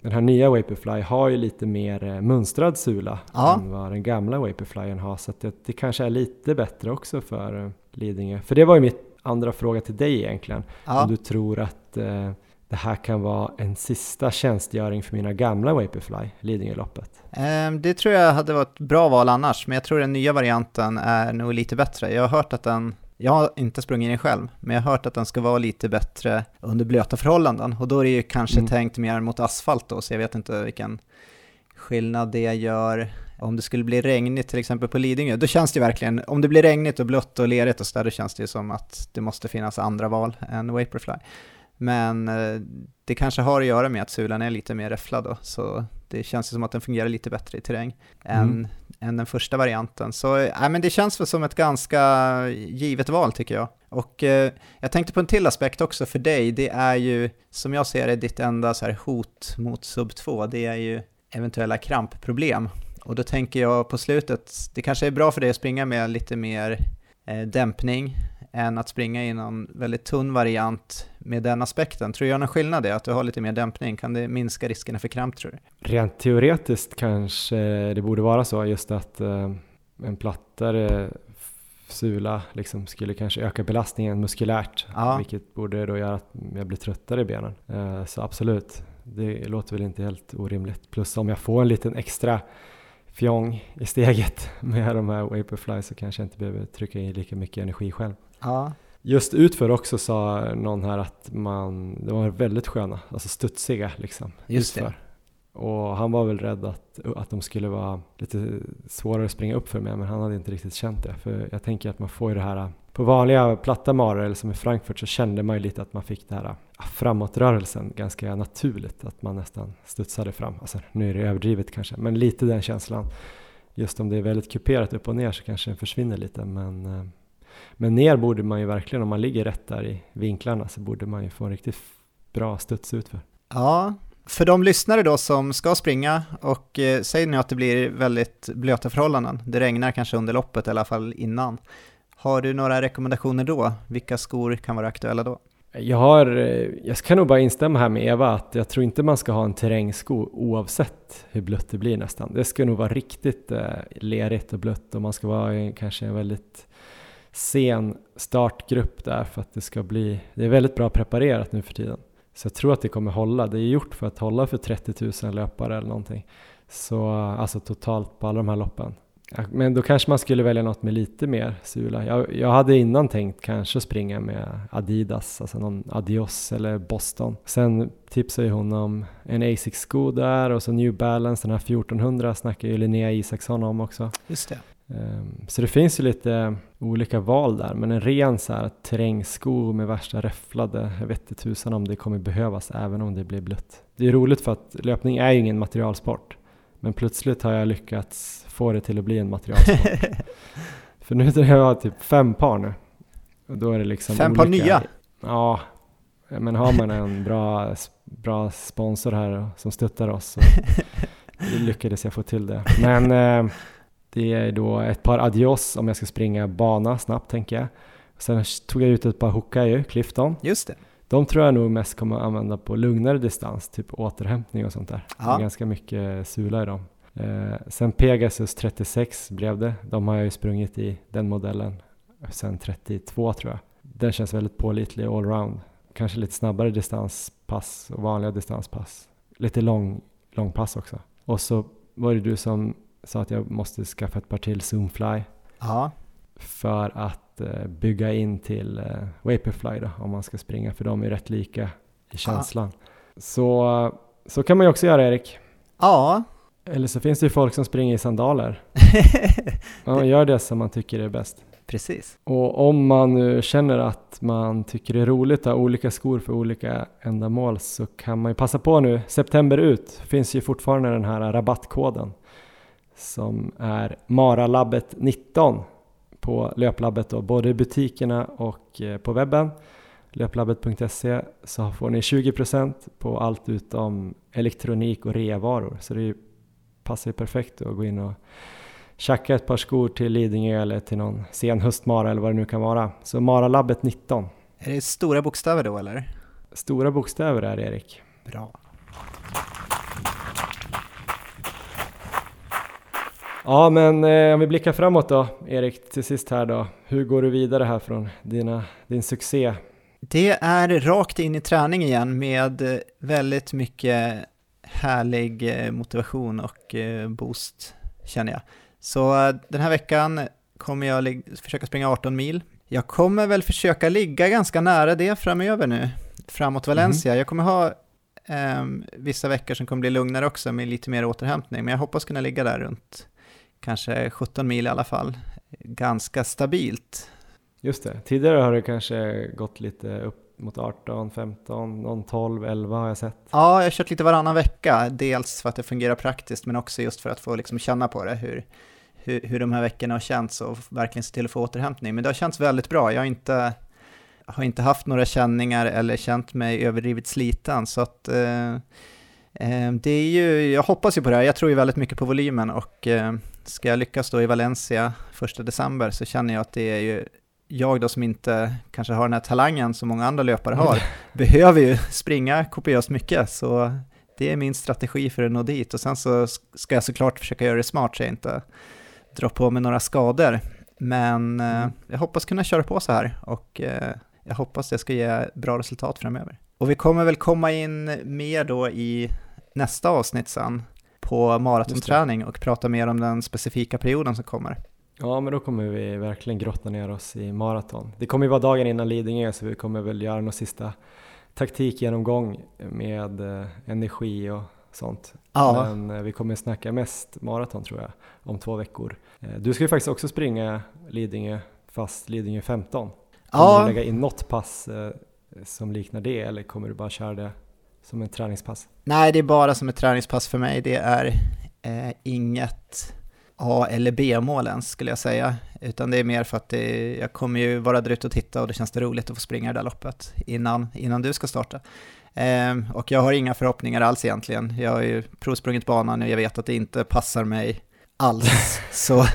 den här nya Vaporfly har ju lite mer eh, mönstrad sula ja. än vad den gamla Vaporflyen har så det, det kanske är lite bättre också för eh, Lidingö. För det var ju mitt andra fråga till dig egentligen. Ja. Om du tror att eh, det här kan vara en sista tjänstgöring för mina gamla Vaporfly, Lidingöloppet? Um, det tror jag hade varit ett bra val annars, men jag tror den nya varianten är nog lite bättre. Jag har hört att den jag har inte sprungit den själv, men jag har hört att den ska vara lite bättre under blöta förhållanden och då är det ju kanske mm. tänkt mer mot asfalt då, så jag vet inte vilken skillnad det gör om det skulle bli regnigt till exempel på Lidingö, då känns det verkligen, om det blir regnigt och blött och lerigt och så där, då känns det som att det måste finnas andra val än Vaporfly. Men eh, det kanske har att göra med att sulan är lite mer räfflad då, så det känns som att den fungerar lite bättre i terräng mm. än, än den första varianten. Så äh, men det känns väl som ett ganska givet val tycker jag. Och eh, jag tänkte på en till aspekt också för dig, det är ju som jag ser det ditt enda så här hot mot sub 2, det är ju eventuella krampproblem. Och då tänker jag på slutet, det kanske är bra för dig att springa med lite mer eh, dämpning än att springa i någon väldigt tunn variant med den aspekten. Tror du gör någon skillnad det, att du har lite mer dämpning? Kan det minska riskerna för kramp tror du? Rent teoretiskt kanske det borde vara så, just att eh, en plattare sula liksom skulle kanske öka belastningen muskulärt, ja. vilket borde då göra att jag blir tröttare i benen. Eh, så absolut, det låter väl inte helt orimligt. Plus om jag får en liten extra fjong i steget med de här Vaporfly så kanske jag inte behöver trycka in lika mycket energi själv. Ja, Just utför också sa någon här att man, de var väldigt sköna, alltså studsiga liksom. Just det. utför. Och han var väl rädd att, att de skulle vara lite svårare att springa upp för mig, men han hade inte riktigt känt det. För jag tänker att man får ju det här, på vanliga platta maror eller som i Frankfurt så kände man ju lite att man fick det här framåtrörelsen ganska naturligt, att man nästan studsade fram. Alltså nu är det överdrivet kanske, men lite den känslan. Just om det är väldigt kuperat upp och ner så kanske den försvinner lite, men eh, men ner borde man ju verkligen, om man ligger rätt där i vinklarna så borde man ju få en riktigt bra studs utför. Ja, för de lyssnare då som ska springa och eh, säg nu att det blir väldigt blöta förhållanden, det regnar kanske under loppet i alla fall innan. Har du några rekommendationer då? Vilka skor kan vara aktuella då? Jag, har, eh, jag kan nog bara instämma här med Eva att jag tror inte man ska ha en terrängsko oavsett hur blött det blir nästan. Det ska nog vara riktigt eh, lerigt och blött och man ska vara kanske en väldigt sen startgrupp där för att det ska bli, det är väldigt bra preparerat nu för tiden. Så jag tror att det kommer hålla, det är gjort för att hålla för 30 000 löpare eller någonting. Så alltså totalt på alla de här loppen. Men då kanske man skulle välja något med lite mer sula. Jag, jag hade innan tänkt kanske springa med Adidas, alltså någon Adios eller Boston. Sen tipsade ju hon om en Asics-sko där och så New Balance, den här 1400 snackar ju Linnea Isaksson om också. Just det. Ehm, så det finns ju lite olika val där, men en ren så här terrängsko med värsta räfflade, jag vet inte tusan om det kommer behövas även om det blir blött. Det är roligt för att löpning är ju ingen materialsport, men plötsligt har jag lyckats få det till att bli en materialsport. för nu har jag typ fem par nu. Och då är det liksom Fem olika, par nya? Ja, men har man en bra, bra sponsor här som stöttar oss så lyckades jag få till det. Men eh, det är då ett par Adios om jag ska springa bana snabbt tänker jag. Sen tog jag ut ett par Hokayu, Clifton. Just det. De tror jag nog mest kommer att använda på lugnare distans, typ återhämtning och sånt där. Det Ja. är ganska mycket sula i dem. Eh, sen Pegasus 36 blev det. De har jag ju sprungit i, den modellen, sen 32 tror jag. Den känns väldigt pålitlig allround. Kanske lite snabbare distanspass och vanliga distanspass. Lite lång, långpass också. Och så var det du som sa att jag måste skaffa ett par till Zoomfly Ja, för att eh, bygga in till eh, Vaporfly då, om man ska springa, för de är rätt lika i känslan. Så, så kan man ju också göra Erik. ja. Eller så finns det ju folk som springer i sandaler. Man gör det som man tycker är bäst. precis. Och om man nu känner att man tycker det är roligt att ha olika skor för olika ändamål så kan man ju passa på nu. September ut finns ju fortfarande den här rabattkoden som är Maralabbet 19 på Löplabbet då, både i butikerna och eh, på webben löplabbet.se så får ni 20% på allt utom elektronik och reavaror så det passar ju perfekt att gå in och tjacka ett par skor till Lidingö eller till någon sen höstmara eller vad det nu kan vara. Så Maralabbet 19. Är det stora bokstäver då eller? Stora bokstäver är det Erik. Bra. Ja men eh, om vi blickar framåt då Erik till sist här då. Hur går du vidare här från dina, din succé? Det är rakt in i träning igen med eh, väldigt mycket härlig eh, motivation och eh, boost känner jag. Så eh, den här veckan kommer jag försöka springa 18 mil. Jag kommer väl försöka ligga ganska nära det framöver nu, framåt Valencia. Jag kommer ha ehm, vissa veckor som kommer bli lugnare också med lite mer återhämtning, men jag hoppas kunna ligga där runt kanske 17 mil i alla fall. Ganska stabilt. Just det, tidigare har det kanske gått lite upp mot 18, 15, någon 12, 11 har jag sett. Ja, jag har kört lite varannan vecka, dels för att det fungerar praktiskt, men också just för att få liksom känna på det, hur, hur, hur de här veckorna har känts och verkligen se till att få återhämtning. Men det har känts väldigt bra, jag har inte, har inte haft några känningar eller känt mig överdrivet sliten, så att eh, det är ju, jag hoppas ju på det här, jag tror ju väldigt mycket på volymen och eh, ska jag lyckas då i Valencia första december så känner jag att det är ju jag då som inte kanske har den här talangen som många andra löpare har, behöver ju springa kopiöst mycket, så det är min strategi för att nå dit. Och sen så ska jag såklart försöka göra det smart så jag inte drar på mig några skador. Men eh, Mm. jag hoppas kunna köra på så här och eh, jag hoppas det ska ge bra resultat framöver. Och vi kommer väl komma in mer då i nästa avsnitt sen på maratonträning och prata mer om den specifika perioden som kommer. Ja, men då kommer vi verkligen grotta ner oss i maraton. Det kommer ju vara dagen innan Lidingö så vi kommer väl göra någon sista taktikgenomgång med eh, energi och sånt. Ja. Men eh, vi kommer snacka mest maraton tror jag om två veckor. Eh, du ska ju faktiskt också springa Lidingö fast Lidingö 15. Kommer Ja. lägga in något pass som liknar det eller kommer du bara köra det som en träningspass? Nej, det är bara som ett träningspass för mig. Det är eh, inget A eller B-mål ens skulle jag säga. Utan det är mer för att det, jag kommer ju vara där ute och titta och det känns det roligt att få springa det där loppet innan, innan du ska starta. Ehm, och jag har inga förhoppningar alls egentligen. Jag har ju provsprungit banan och jag vet att det inte passar mig alls. Så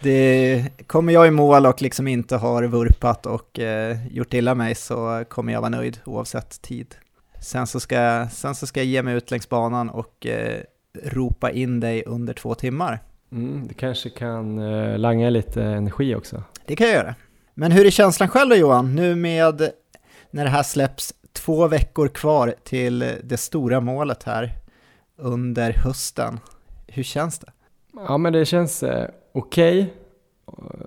det, kommer jag i mål och liksom inte har vurpat och eh, gjort illa mig så kommer jag vara nöjd oavsett tid. Sen så ska, sen så ska jag ge mig ut längs banan och eh, ropa in dig under två timmar. Mm, du kanske kan eh, langa lite energi också? Det kan jag göra. Men hur är känslan själv då Johan? Nu med när det här släpps två veckor kvar till det stora målet här under hösten. Hur känns det? Ja men det känns okej. okej.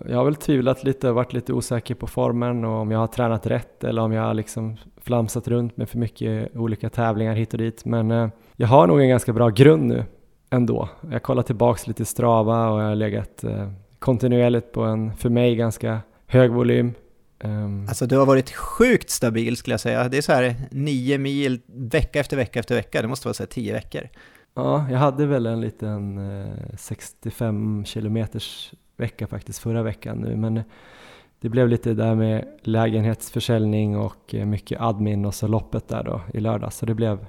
Jag har väl tvivlat lite och varit lite osäker på formen och om jag har tränat rätt eller om jag har liksom flamsat runt med för mycket olika tävlingar hit och dit. Men eh, jag har nog en ganska bra grund nu ändå. Jag kollar tillbaks lite Strava och jag har legat eh, kontinuerligt på en, för mig, ganska hög volym. Um, Alltså du har varit sjukt stabil skulle jag säga. Det är så här nio mil vecka efter vecka efter vecka. Det måste vara så här tio veckor. Ja, jag hade väl en liten eh, 65 kilometers vecka faktiskt förra veckan nu, men det blev lite där med lägenhetsförsäljning och eh, mycket admin och så loppet där då i lördag, så det blev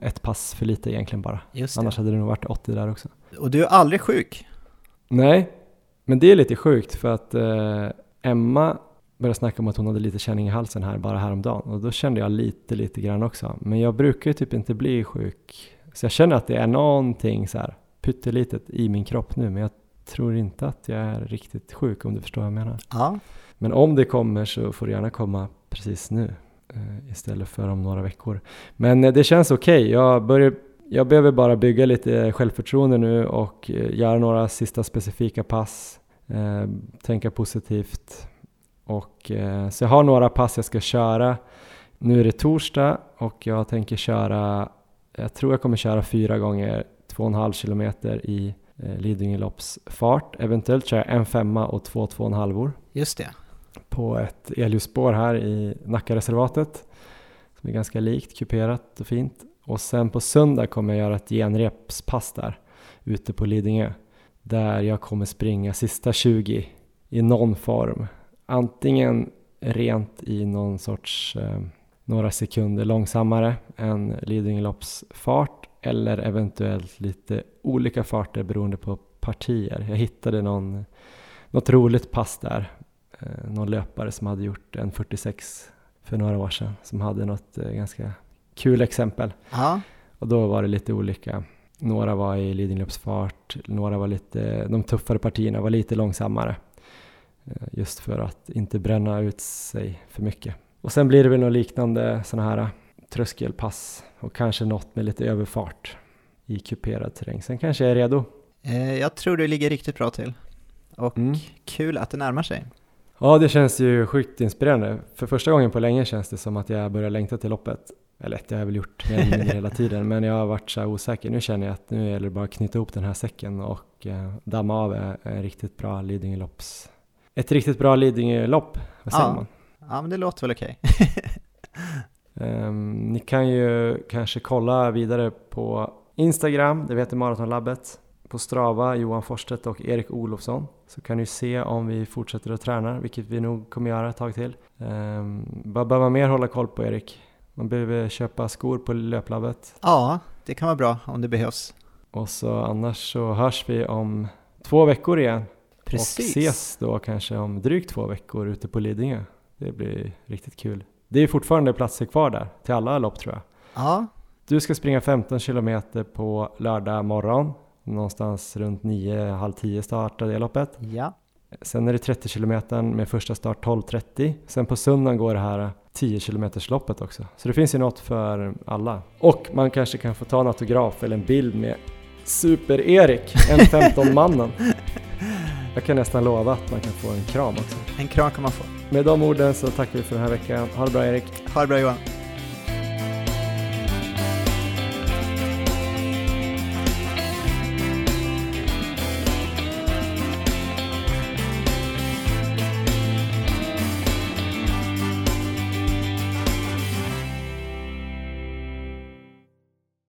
ett pass för lite egentligen bara. Annars hade det nog varit 80 där också. Och du är aldrig sjuk. Nej, men det är lite sjukt för att eh, Emma började snacka om att hon hade lite känning i halsen här bara häromdagen och då kände jag lite, lite grann också. Men jag brukar ju typ inte bli sjuk. Så jag känner att det är någonting så här pyttelitet i min kropp nu men jag tror inte att jag är riktigt sjuk om du förstår vad jag menar. Ja, Men om det kommer så får det gärna komma precis nu eh, istället för om några veckor. Men eh, det känns okej. Jag, börjar- jag behöver bara bygga lite självförtroende nu och eh, göra några sista specifika pass. Eh, tänka positivt. Och, eh, så jag har några pass jag ska köra. Nu är det torsdag och jag tänker köra, jag tror jag kommer köra fyra gånger 2,5 kilometer i eh, Lidingö Lopps fart. Eventuellt kör jag en femma och två två och en halvor just det. på ett elljusspår här i Nackareservatet som är ganska likt, kuperat och fint. Och sen på söndag kommer jag göra ett genrepspass där ute på Lidingö där jag kommer springa sista 20 i någon form. Antingen rent i någon sorts eh, några sekunder långsammare än Lidingölopps fart eller eventuellt lite olika farter beroende på partier. Jag hittade någon, något roligt pass där eh, någon löpare som hade gjort en 46 för några år sedan som hade något eh, ganska kul exempel. Ja, Och då var det lite olika. Några var i Lidingöloppsfart, några var lite, de tuffare partierna var lite långsammare. Eh, Just för att inte bränna ut sig för mycket. Och sen blir det väl något liknande sådana här tröskelpass och kanske något med lite överfart i kuperad terräng. Sen kanske jag är redo. eh, jag tror du ligger riktigt bra till. Och Mm. kul att det närmar sig. Ja, det känns ju sjukt inspirerande. För första gången på länge känns det som att jag börjar längta till loppet. Eller det har jag väl gjort hela tiden, men jag har varit så här osäker. Nu känner jag att nu gäller det bara att knyta ihop den här säcken och eh, damma av en, riktigt bra Lidingölopps... Ett riktigt bra Lidingölopp, vad säger Ja. man? Ja, men det låter väl okej. Ehm, ni kan ju kanske kolla vidare på Instagram, det heter Maratonlabbet. På Strava, Johan Forstedt och Erik Olofsson. Så kan ni se om vi fortsätter att träna, vilket vi nog kommer göra ett tag till. Um, vad behöver man mer hålla koll på Erik? Man behöver köpa skor på Löplabbet. Ja, det kan vara bra om det behövs. Och så annars så hörs vi om två veckor igen. Precis. Och ses då kanske om drygt två veckor ute på Lidingö. Det blir riktigt kul. Det är fortfarande platser kvar där, till alla lopp tror jag. Ja, Du ska springa 15 kilometer på lördag morgon. Någonstans runt 9, halv 10 startar det loppet. ja. Sen är det 30 kilometer med första start 12.30. Sen på söndagen går det här 10 kilometers loppet också. Så det finns ju något för alla. Och man kanske kan få ta en autograf eller en bild med Super-Erik, en 15-mannen. jag kan nästan lova att man kan få en kram också. En kram kan man få. Med de orden så tackar vi för den här veckan. Ha det bra Erik. Ha det bra Johan.